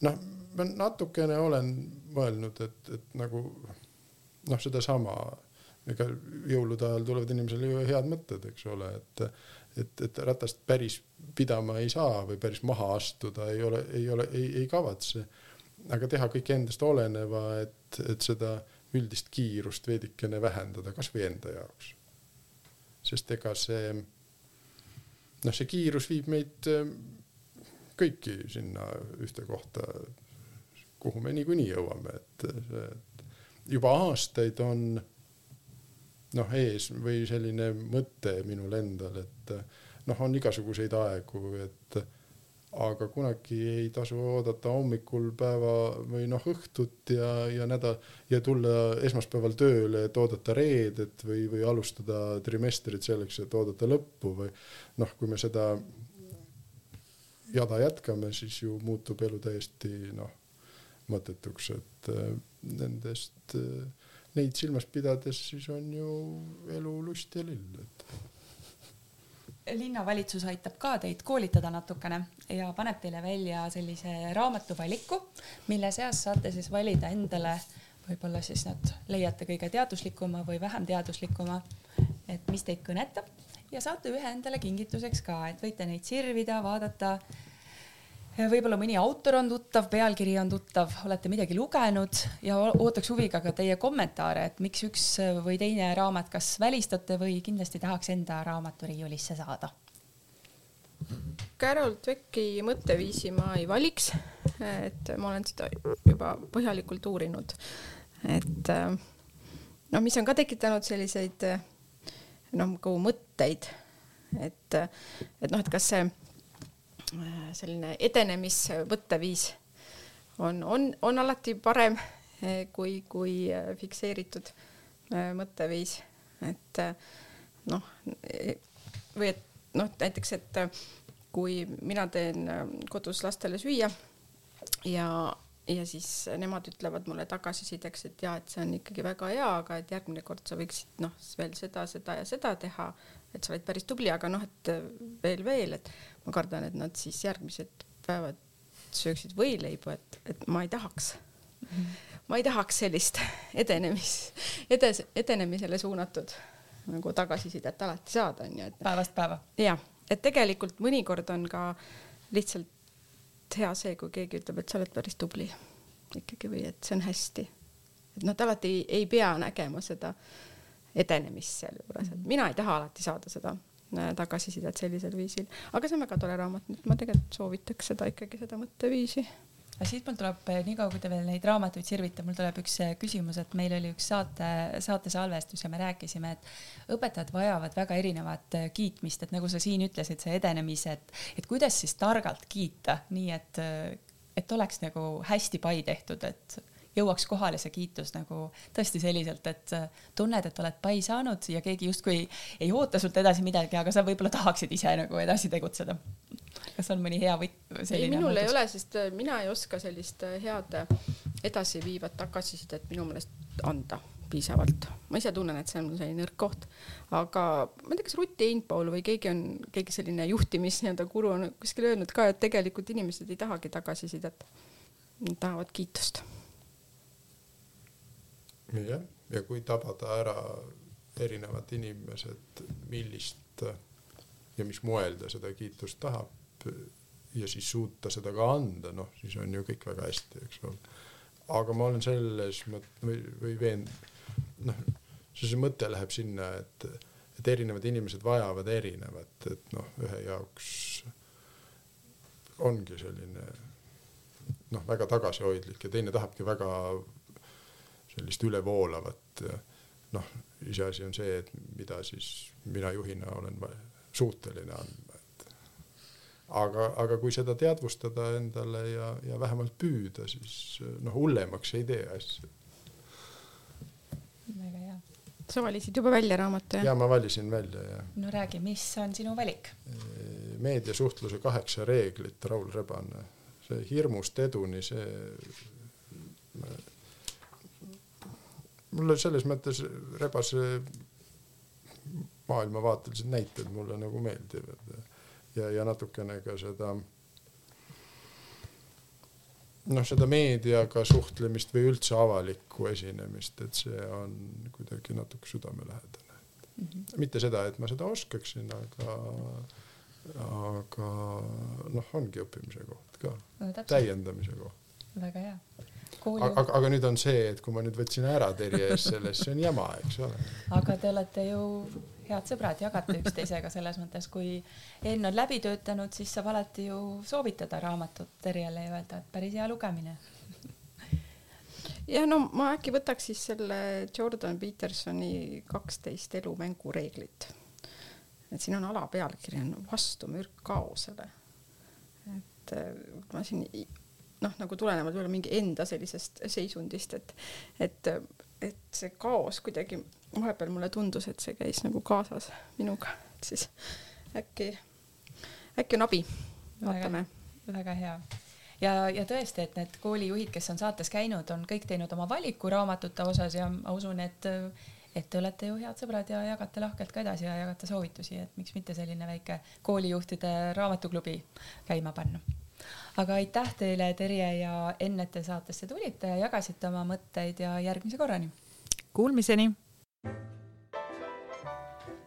noh, ma natukene olen mõelnud, et, et nagu noh, sedasama, ega jõulude ajal tulevad inimesele ju head mõtted, eks ole, et et, et ratast päris pidama ei saa või päris maha astuda ei ole, ei ole, ei, ei kavatse. Aga teha kõik endast oleneva, et, et seda üldist kiirust veidikene vähendada, kasvõi enda jaoks. sest ega see, noh, see kiirus viib meid kõiki sinna ühte kohta, kuhu me niikuinii jõuame, et juba aastaid on noh, ees või selline mõte minul endal, et noh, on igasuguseid aegu, et aga kunagi ei tasu oodata hommikul päeva või noh, õhtut ja, ja nädal ja tulla esmaspäeval tööle, et oodata reedet või, või alustada trimestrit selleks, et oodata lõppu või noh, kui me seda jada jätkame, siis ju muutub elu täiesti noh, mõttetuks, et äh, nendest, äh, neid silmas pidades siis on ju elu lust ja lill, et linnavalitsus aitab ka teid koolitada natukene ja paneb teile välja sellise raamatuvaliku, mille seas saate siis valida endale võib-olla siis nad leiate kõige teaduslikuma või vähem teaduslikuma, et mis teid kõnetab ja saate ühe endale kingituseks ka, et võite neid sirvida, vaadata. Võib-olla mõni autor on tuttav, pealkiri on tuttav, olete midagi lugenud ja ootaks huviga ka teie kommentaare, et miks üks või teine raamat kas välistate või kindlasti tahaks enda raamaturiiulisse saada. Carol Dwecki mõtteviisi ma ei valiks, et ma olen seda juba põhjalikult uurinud, et noh, mis on ka tekitanud selliseid noh, nagu mõtteid, et, et noh, et kas see selline edenemismõtteviis on, on, on alati parem äh, kui, kui äh, fikseeritud mõtteviis, et noh, või et noh, näiteks, et kui mina teen kodus lastele süüa ja ja siis nemad ütlevad mulle tagasisideks, et jaa, et see on ikkagi väga hea, aga et järgmine kord sa võiksid noh, veel seda, seda ja seda teha, et sa oled päris tubli, aga noh, et veel, veel, et ma kardan, et nad siis järgmised päevad sööksid võileibu, et, et ma ei tahaks mm. -hmm. ma ei tahaks sellist edenemis, edes, edenemisele suunatud nagu tagasisidet alati saada, onju, et. päevast päeva. jah, et tegelikult mõnikord on ka lihtsalt hea see, kui keegi ütleb, et sa oled päris tubli ikkagi või et see on hästi. et et alati ei, ei pea nägema seda edenemist sealjuures, et mina ei taha alati saada seda tagasisidet sellisel viisil, aga see on väga tore raamat, nii et ma tegelikult soovitaks seda ikkagi, seda mõtteviisi. Aga siit mul tuleb, eh, niikaua kui te veel neid raamatuid sirvite, mul tuleb üks eh, küsimus, et meil oli üks saate, saatesalvestus ja me rääkisime, et õpetajad vajavad väga erinevat kiitmist, et nagu sa siin ütlesid, see edenemise, et, et kuidas siis targalt kiita, nii et, et oleks nagu hästi pai tehtud, et jõuaks kohale see kiitus nagu tõesti selliselt, et tunned, et oled pai saanud ja keegi justkui ei, oota sult edasi midagi, aga sa võib-olla tahaksid ise nagu edasi tegutseda kas on mõni hea võt-? ei, minul muutus? ei ole, sest äh, mina ei oska sellist äh, head äh, edasiviivat tagasisidet minu meelest anda piisavalt. ma ise tunnen, et see on selline nõrk koht, aga ma ei tea, kas Rutt Einpaul või keegi on, keegi selline juhtimis nii-öelda guru on kuskil öelnud ka, et tegelikult inimesed ei tahagi tagasisidet. Nad tahavad kiitust. Jah, ja kui tabada ära erinevad inimesed, millist ja mis moel ta seda kiitust tahab, ja siis suuta seda ka anda, noh, siis on ju kõik väga hästi, eks ole. aga ma olen selles mõt- või, või veen-, noh, see mõte läheb sinna, et, et erinevad inimesed vajavad erinevat, et noh, ühe jaoks ongi selline noh, väga tagasihoidlik ja teine tahabki väga sellist ülevoolavat noh, iseasi on see, et mida siis mina juhina olen suuteline andma aga, aga kui seda teadvustada endale ja, ja vähemalt püüda, siis noh, hullemaks ei tee asju. väga hea. sa valisid juba välja raamatu jah? ja ma valisin välja jah. no räägi, mis on sinu valik? meediasuhtluse kaheksa reeglit, Raul Rebane, see hirmust eduni, see mulle selles mõttes Rebase maailmavaatelised näited mulle nagu meeldivad ja, ja natukene ka seda noh, seda meediaga suhtlemist või üldse avalikku esinemist, et see on kuidagi natuke südamelähedane mm. -hmm. mitte seda, et ma seda oskaksin, aga, aga noh, ongi õppimise koht ka no,, täiendamise koht. väga hea Kooli... aga, aga nüüd on see, et kui ma nüüd võtsin ära Terje ees sellest, see on jama, eks ole. aga te olete ju head sõbrad, jagate üksteisega selles mõttes, kui Enn on läbi töötanud, siis saab alati ju soovitada raamatut Terjele ja öelda, et päris hea lugemine. ja no ma äkki võtaks siis selle Jordan Petersoni kaksteist elumängu reeglit. et siin on alapealkiri on vastu mürk kaosele. et äh, ma siin noh, nagu tulenevalt võib-olla mingi enda sellisest seisundist, et, et, et see kaos kuidagi vahepeal mulle tundus, et see käis nagu kaasas minuga, et siis äkki, äkki on abi, vaatame. väga hea ja, ja tõesti, et need koolijuhid, kes on saates käinud, on kõik teinud oma valiku raamatute osas ja ma usun, et et te olete ju head sõbrad ja jagate lahkelt ka edasi ja jagate soovitusi, et miks mitte selline väike koolijuhtide raamatuklubi käima panna. Aga aitäh teile, Terje ja Enn, et te saatesse tulite ja jagasite oma mõtteid ja järgmise korrani. Kuulmiseni